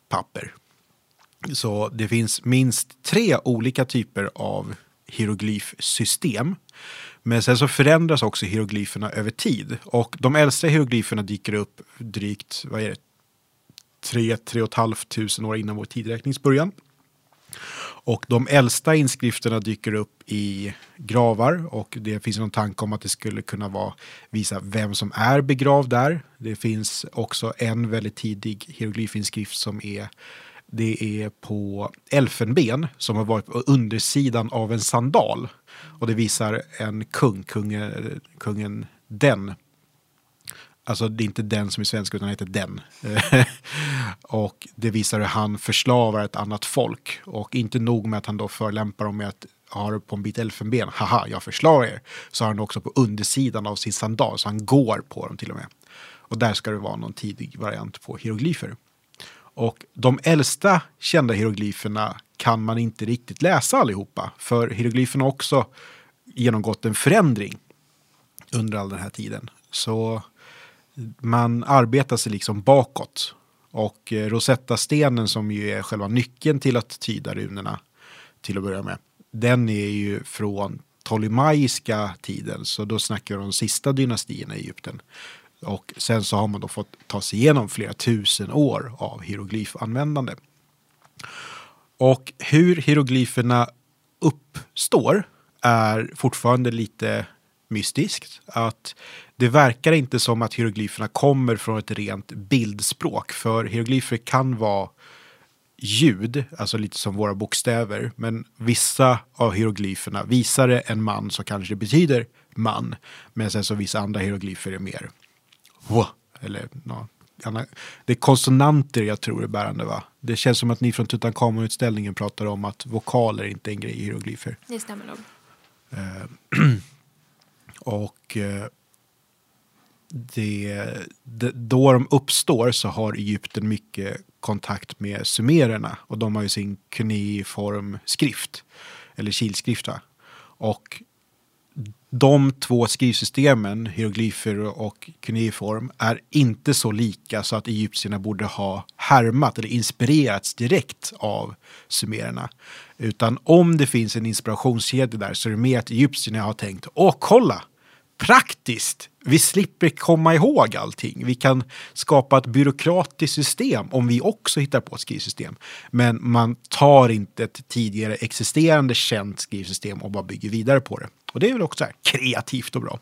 papper. Så det finns minst tre olika typer av hieroglyfsystem. Men sen så förändras också hieroglyferna över tid. Och de äldsta hieroglyferna dyker upp drygt, vad är det, tre, tre och ett halvt tusen år innan vår tidräkningsbörjan. Och de äldsta inskrifterna dyker upp i gravar och det finns någon tanke om att det skulle kunna vara, visa vem som är begravd där. Det finns också en väldigt tidig hieroglyfinskrift som är det är på elfenben som har varit på undersidan av en sandal. Och det visar en kung, kungen, kungen den. Alltså det är inte den som är svensk utan han heter den. och det visar hur han förslavar ett annat folk. Och inte nog med att han då förlämpar dem med att ha det på en bit elfenben. Haha, jag förslavar er. Så har han också på undersidan av sin sandal. Så han går på dem till och med. Och där ska det vara någon tidig variant på hieroglyfer. Och de äldsta kända hieroglyferna kan man inte riktigt läsa allihopa. För hieroglyferna har också genomgått en förändring under all den här tiden. Så man arbetar sig liksom bakåt. Och eh, Rosetta-stenen som ju är själva nyckeln till att tyda runorna till att börja med. Den är ju från ptolemaiska tiden, så då snackar vi om de sista dynastierna i Egypten. Och sen så har man då fått ta sig igenom flera tusen år av hieroglyfanvändande. Och hur hieroglyferna uppstår är fortfarande lite mystiskt. Att det verkar inte som att hieroglyferna kommer från ett rent bildspråk. För hieroglyfer kan vara ljud, alltså lite som våra bokstäver. Men vissa av hieroglyferna, visar det en man så kanske det betyder man. Men sen så vissa andra hieroglyfer är mer Wah, eller no, det är konsonanter jag tror är bärande va? Det känns som att ni från Tutankhamon-utställningen pratar om att vokaler inte är en grej i hieroglyfer. Det stämmer nog. Eh, och eh, det, det, då de uppstår så har Egypten mycket kontakt med sumererna och de har ju sin kuniform skrift eller kilskrift. Va? Och de två skrivsystemen, hieroglyfer och kuneiform, är inte så lika så att egyptierna borde ha härmat eller inspirerats direkt av sumererna. Utan om det finns en inspirationskedja där så är det mer att egyptierna har tänkt, åh kolla, praktiskt. Vi slipper komma ihåg allting. Vi kan skapa ett byråkratiskt system om vi också hittar på ett skrivsystem. Men man tar inte ett tidigare existerande känt skrivsystem och bara bygger vidare på det. Och det är väl också kreativt och bra.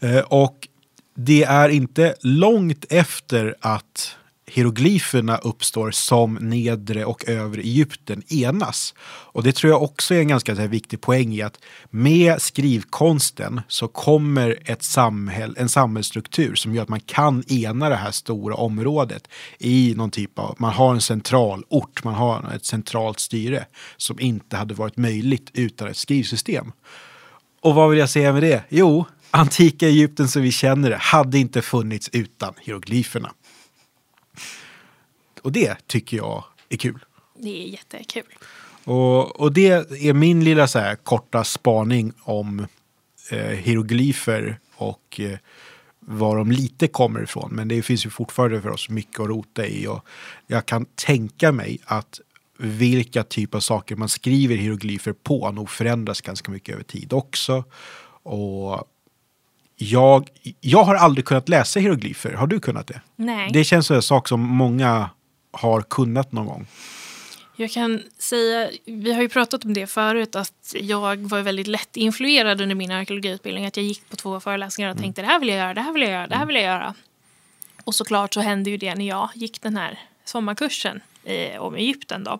Eh, och det är inte långt efter att hieroglyferna uppstår som nedre och övre Egypten enas. Och det tror jag också är en ganska här, viktig poäng i att med skrivkonsten så kommer ett samhäll, en samhällsstruktur som gör att man kan ena det här stora området i någon typ av, man har en central ort, man har ett centralt styre som inte hade varit möjligt utan ett skrivsystem. Och vad vill jag säga med det? Jo, antika Egypten som vi känner det hade inte funnits utan hieroglyferna. Och det tycker jag är kul. Det är jättekul. Och, och det är min lilla så här korta spaning om eh, hieroglyfer och eh, var de lite kommer ifrån. Men det finns ju fortfarande för oss mycket att rota i. Och jag kan tänka mig att vilka typer av saker man skriver hieroglyfer på nog förändras ganska mycket över tid också. Och jag, jag har aldrig kunnat läsa hieroglyfer. Har du kunnat det? Nej. Det känns som en sak som många har kunnat någon gång. Jag kan säga, vi har ju pratat om det förut, att jag var väldigt lätt influerad under min arkeologiutbildning. Att jag gick på två föreläsningar och tänkte det här vill jag göra, det här vill jag göra, det här vill jag göra. Och såklart så hände ju det när jag gick den här sommarkursen i, om Egypten då.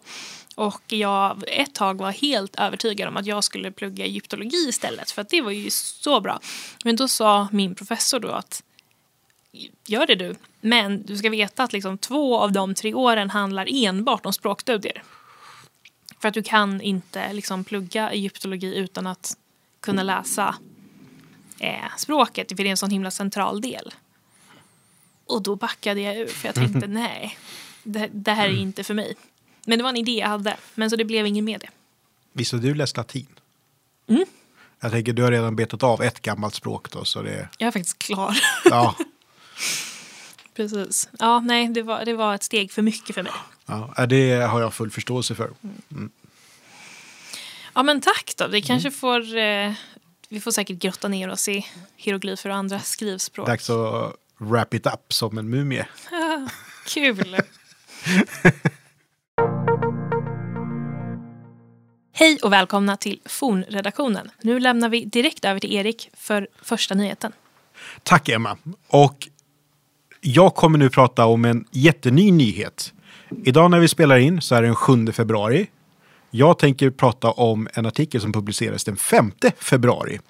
Och jag ett tag var helt övertygad om att jag skulle plugga egyptologi istället för att det var ju så bra. Men då sa min professor då att gör det du. Men du ska veta att liksom två av de tre åren handlar enbart om språkstudier. För att du kan inte liksom plugga egyptologi utan att kunna läsa eh, språket, för det är en sån himla central del. Och då backade jag ur, för jag tänkte nej, det, det här är inte för mig. Men det var en idé jag hade, men så det blev ingen med det. Visst har du läst latin? Mm. Jag tänker, du har redan betat av ett gammalt språk då, så det... Jag är faktiskt klar. Ja, Precis. Ja, nej, det var, det var ett steg för mycket för mig. ja, det har jag full förståelse för. Ja, men tack då. Vi kanske får... Eh, vi får säkert grotta ner oss i hieroglyfer och andra skrivspråk. Dags att wrap it up som en mumie. Kul! Hej och välkomna till Fornredaktionen. Nu lämnar vi direkt över till Erik för första nyheten. Tack Emma. Och jag kommer nu prata om en jätteny nyhet. Idag när vi spelar in så är det den 7 februari. Jag tänker prata om en artikel som publicerades den 5 februari.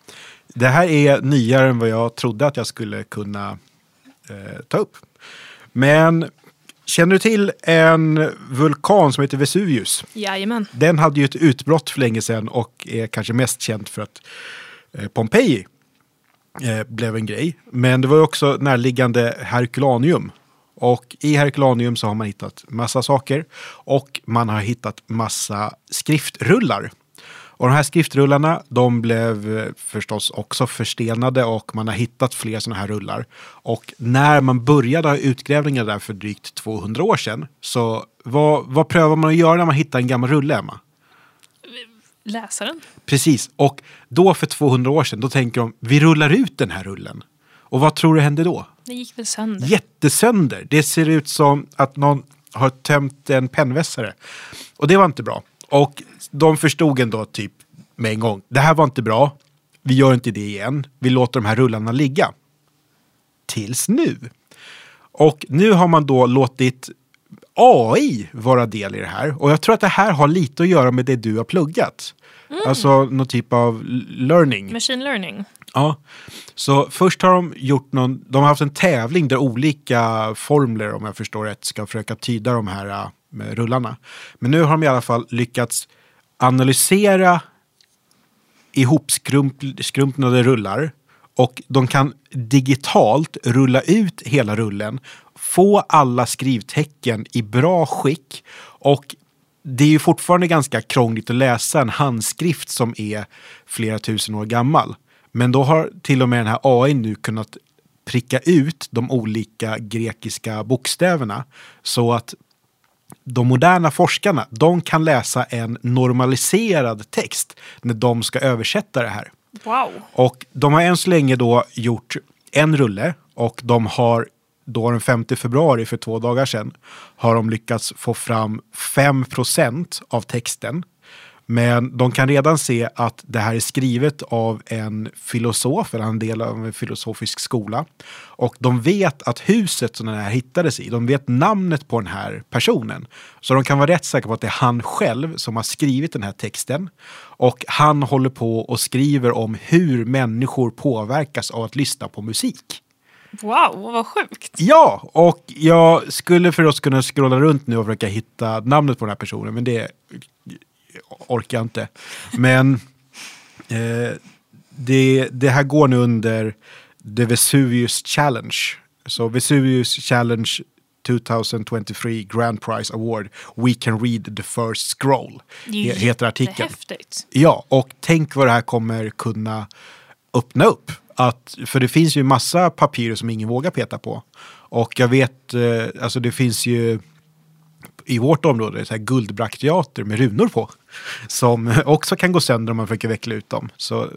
Det här är nyare än vad jag trodde att jag skulle kunna eh, ta upp. Men känner du till en vulkan som heter Vesuvius? Jajamän. Den hade ju ett utbrott för länge sedan och är kanske mest känt för att eh, Pompeji eh, blev en grej. Men det var ju också närliggande Herculaneum. Och i Herculaneum så har man hittat massa saker och man har hittat massa skriftrullar. Och de här skriftrullarna de blev eh, förstås också förstenade och man har hittat fler sådana här rullar. Och när man började ha utgrävningar där för drygt 200 år sedan så vad, vad prövar man att göra när man hittar en gammal rulle, Emma? Läsaren. Precis, och då för 200 år sedan då tänker de vi rullar ut den här rullen. Och vad tror du hände då? Det gick väl sönder. Jättesönder. Det ser ut som att någon har tömt en pennvässare. Och det var inte bra. Och de förstod ändå typ med en gång. Det här var inte bra. Vi gör inte det igen. Vi låter de här rullarna ligga. Tills nu. Och nu har man då låtit AI vara del i det här. Och jag tror att det här har lite att göra med det du har pluggat. Alltså någon typ av learning. Machine learning. Ja, så först har de gjort någon, de har haft en tävling där olika formler, om jag förstår rätt, ska försöka tyda de här äh, med rullarna. Men nu har de i alla fall lyckats analysera ihopskrumpnade rullar och de kan digitalt rulla ut hela rullen, få alla skrivtecken i bra skick och det är ju fortfarande ganska krångligt att läsa en handskrift som är flera tusen år gammal. Men då har till och med den här AI nu kunnat pricka ut de olika grekiska bokstäverna så att de moderna forskarna, de kan läsa en normaliserad text när de ska översätta det här. Wow. Och de har än så länge då gjort en rulle och de har då den 5 februari för två dagar sedan har de lyckats få fram 5 av texten. Men de kan redan se att det här är skrivet av en filosof, eller en del av en filosofisk skola. Och de vet att huset som den här hittades i, de vet namnet på den här personen. Så de kan vara rätt säkra på att det är han själv som har skrivit den här texten. Och han håller på och skriver om hur människor påverkas av att lyssna på musik. Wow, vad sjukt. Ja, och jag skulle för oss kunna scrolla runt nu och försöka hitta namnet på den här personen, men det orkar jag inte. Men eh, det, det här går nu under The Vesuvius Challenge. Så Vesuvius Challenge 2023 Grand Prize Award We can read the first scroll. Det är Heter artikeln. jättehäftigt. Ja, och tänk vad det här kommer kunna öppna upp. Att, för det finns ju massa papyrer som ingen vågar peta på. Och jag vet, eh, alltså det finns ju i vårt område så här guldbrakteater med runor på. Som också kan gå sönder om man försöker veckla ut dem. Så eh,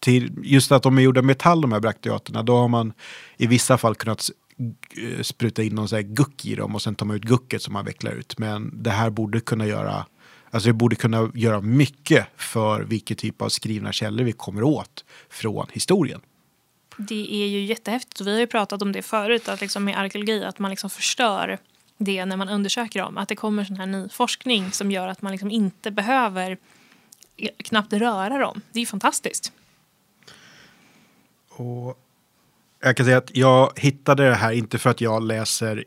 till, just att de är gjorda av metall de här brakteaterna, då har man i vissa fall kunnat eh, spruta in någon så här guck i dem och sen tar man ut gucket som man vecklar ut. Men det här borde kunna göra Alltså det borde kunna göra mycket för vilken typ av skrivna källor vi kommer åt från historien. Det är ju jättehäftigt och vi har ju pratat om det förut att liksom med arkeologi att man liksom förstör det när man undersöker dem. Att det kommer sån här ny forskning som gör att man liksom inte behöver knappt röra dem. Det är ju fantastiskt. Och jag kan säga att jag hittade det här inte för att jag läser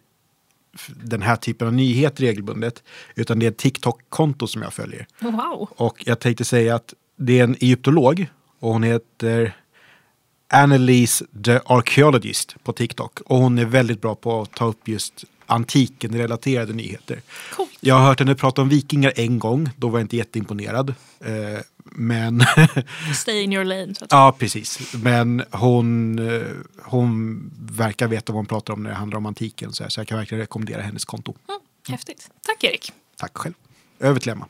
den här typen av nyheter regelbundet, utan det är ett TikTok-konto som jag följer. Wow. Och jag tänkte säga att det är en egyptolog och hon heter Annalise the Archaeologist på TikTok. Och hon är väldigt bra på att ta upp just antiken relaterade nyheter. Coolt. Jag har hört henne prata om vikingar en gång, då var jag inte jätteimponerad. Eh, men Stay in your lane. Så att Ja, precis. Men hon, eh, hon verkar veta vad hon pratar om när det handlar om antiken. Så, här, så jag kan verkligen rekommendera hennes konto. mm, häftigt. Tack Erik. Tack själv. Över till Emma.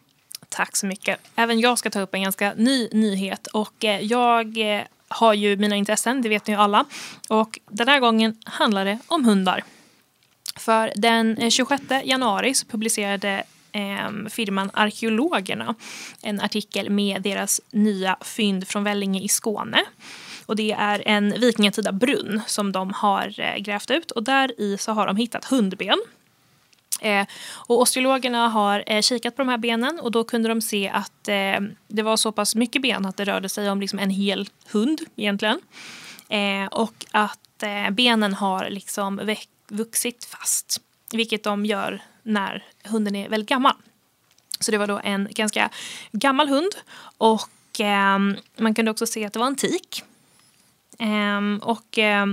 Tack så mycket. Även jag ska ta upp en ganska ny nyhet. Och eh, jag har ju mina intressen, det vet ni ju alla. Och den här gången handlar det om hundar. För den eh, 26 januari så publicerade eh, firman Arkeologerna en artikel med deras nya fynd från Vellinge i Skåne. Och det är en vikingatida brunn som de har eh, grävt ut och där i så har de hittat hundben. Eh, och osteologerna har eh, kikat på de här benen och då kunde de se att eh, det var så pass mycket ben att det rörde sig om liksom en hel hund egentligen. Eh, och att Eh, benen har liksom vuxit fast, vilket de gör när hunden är väldigt gammal. Så det var då en ganska gammal hund och eh, man kunde också se att det var antik. Eh, och eh,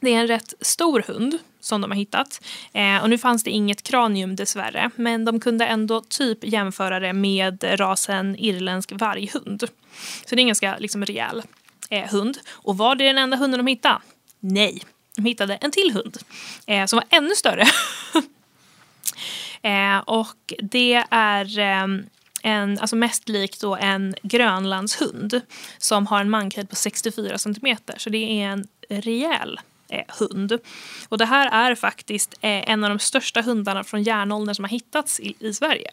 Det är en rätt stor hund som de har hittat. Eh, och nu fanns det inget kranium dessvärre, men de kunde ändå typ jämföra det med rasen irländsk varghund. Så det är en ganska liksom, rejäl eh, hund. Och var det den enda hunden de hittade? Nej, de hittade en till hund eh, som var ännu större. eh, och det är eh, en, alltså mest lik då en grönlandshund som har en mankhöjd på 64 centimeter. Så det är en rejäl eh, hund. Och det här är faktiskt eh, en av de största hundarna från järnåldern som har hittats i, i Sverige.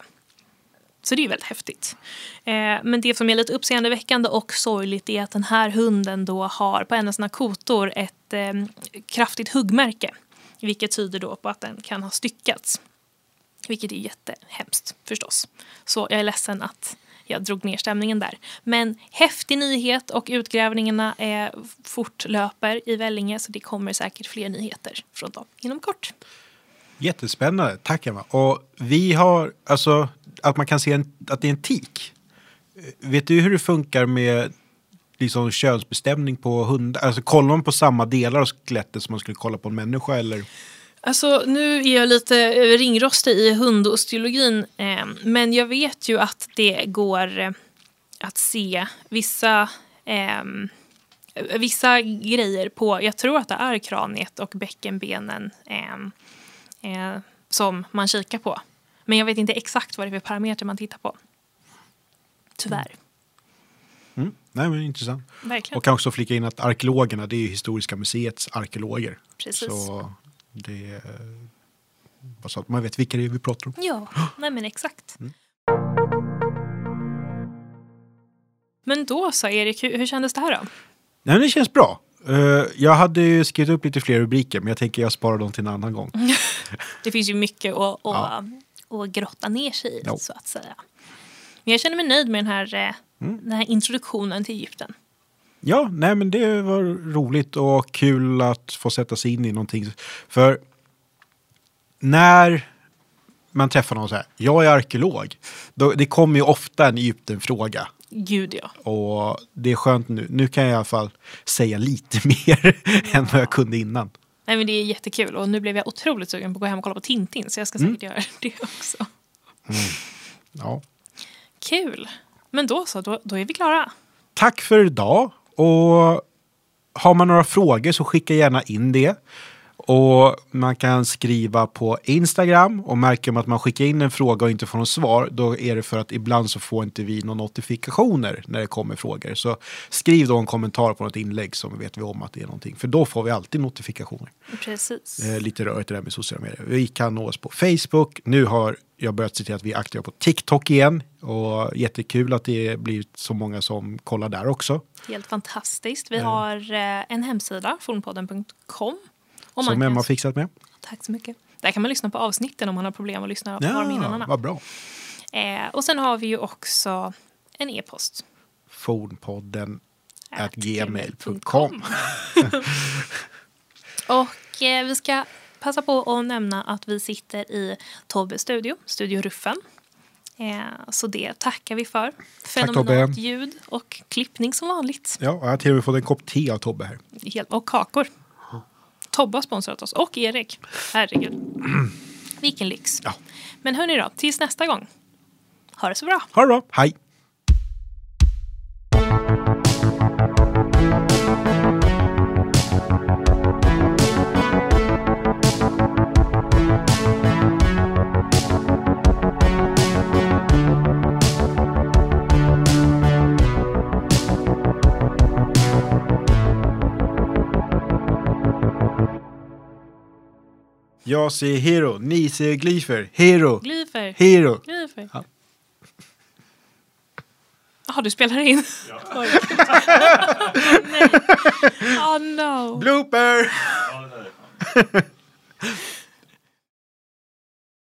Så det är väldigt häftigt. Eh, men det som är lite uppseendeväckande och sorgligt är att den här hunden då har på en av sina kotor ett eh, kraftigt huggmärke. Vilket tyder då på att den kan ha styckats. Vilket är jättehemskt förstås. Så jag är ledsen att jag drog ner stämningen där. Men häftig nyhet och utgrävningarna är fortlöper i Vellinge så det kommer säkert fler nyheter från dem inom kort. Jättespännande, tack Emma. Och vi har, alltså att man kan se en, att det är en tik. Vet du hur det funkar med liksom könsbestämning på hundar? Alltså kollar man på samma delar av skelettet som man skulle kolla på en människa eller? Alltså, nu är jag lite eh, ringrostig i hundosteologin eh, men jag vet ju att det går eh, att se vissa, eh, vissa grejer på, jag tror att det är kraniet och bäckenbenen eh, eh som man kikar på. Men jag vet inte exakt vad det är för parametrar man tittar på. Tyvärr. Mm. Nej, men intressant. Verkligen. Och kan också flika in att arkeologerna, det är ju Historiska museets arkeologer. Precis. Så det bara så att man vet vilka det är vi pratar om. Ja, nej men exakt. Men då så, Erik, hur, hur kändes det här då? Nej, men det känns bra. Eh, jag hade ju skrivit upp lite fler rubriker men jag tänker jag sparar dem till en annan gång. Det finns ju mycket att, att, Ja. Att grotta ner sig i, Jo. så att säga. Men jag känner mig nöjd med den här, eh, Mm. den här introduktionen till Egypten. Ja, nej men det var roligt och kul att få sätta sig in i någonting. För när man träffar någon så här, jag är arkeolog, då, det kommer ju ofta en Egypten-fråga. Gud ja. Och det är skönt nu. Nu kan jag i alla fall säga lite mer än vad jag kunde innan. Nej, men det är jättekul och nu blev jag otroligt sugen på att gå hem och kolla på Tintin så jag ska Mm. säkert göra det också. Ja. Kul! Men då så, då, då är vi klara. Tack för idag. Och har man några frågor så skicka gärna in det. Och man kan skriva på Instagram och märker man att man skickar in en fråga och inte får något svar då är det för att ibland så får inte vi några notifikationer när det kommer frågor. Så skriv då en kommentar på något inlägg så vet vi om att det är någonting. För då får vi alltid notifikationer. Precis. Eh, lite rörigt det där med sociala medier. Vi kan nå oss på Facebook. Nu har jag börjat se till att vi är aktiva på TikTok igen. Och jättekul att det blir så många som kollar där också. Helt fantastiskt. Vi har eh, en hemsida, fornpodden.com. Och Som Emma har fixat med. Tack så mycket. Där kan man lyssna på avsnitten om man har problem att lyssna på innan. vad bra. Eh, och sen har vi ju också en e-post. Fornpodden at gmail.com. Och eh, vi ska passa på att nämna att vi sitter i Tobbes studio, Studio Ruffen. Eh, så det tackar vi för. Fenomenalt Tobbe. ljud och klippning som vanligt. Ja, jag har till och med fått en kopp te av Tobbe här. Och kakor. Tobbe har sponsrat oss. Och Erik. Herregud. Vilken lyx. Ja. Men hörni då, tills nästa gång. Ha det så bra. Ha det bra, hej! Jag säger hero, ni säger glyfer. Hero, Glyfer. hero. Glyfer. Ja. Jaha, du spelar in? Oj. Nej. Oh no. Blooper!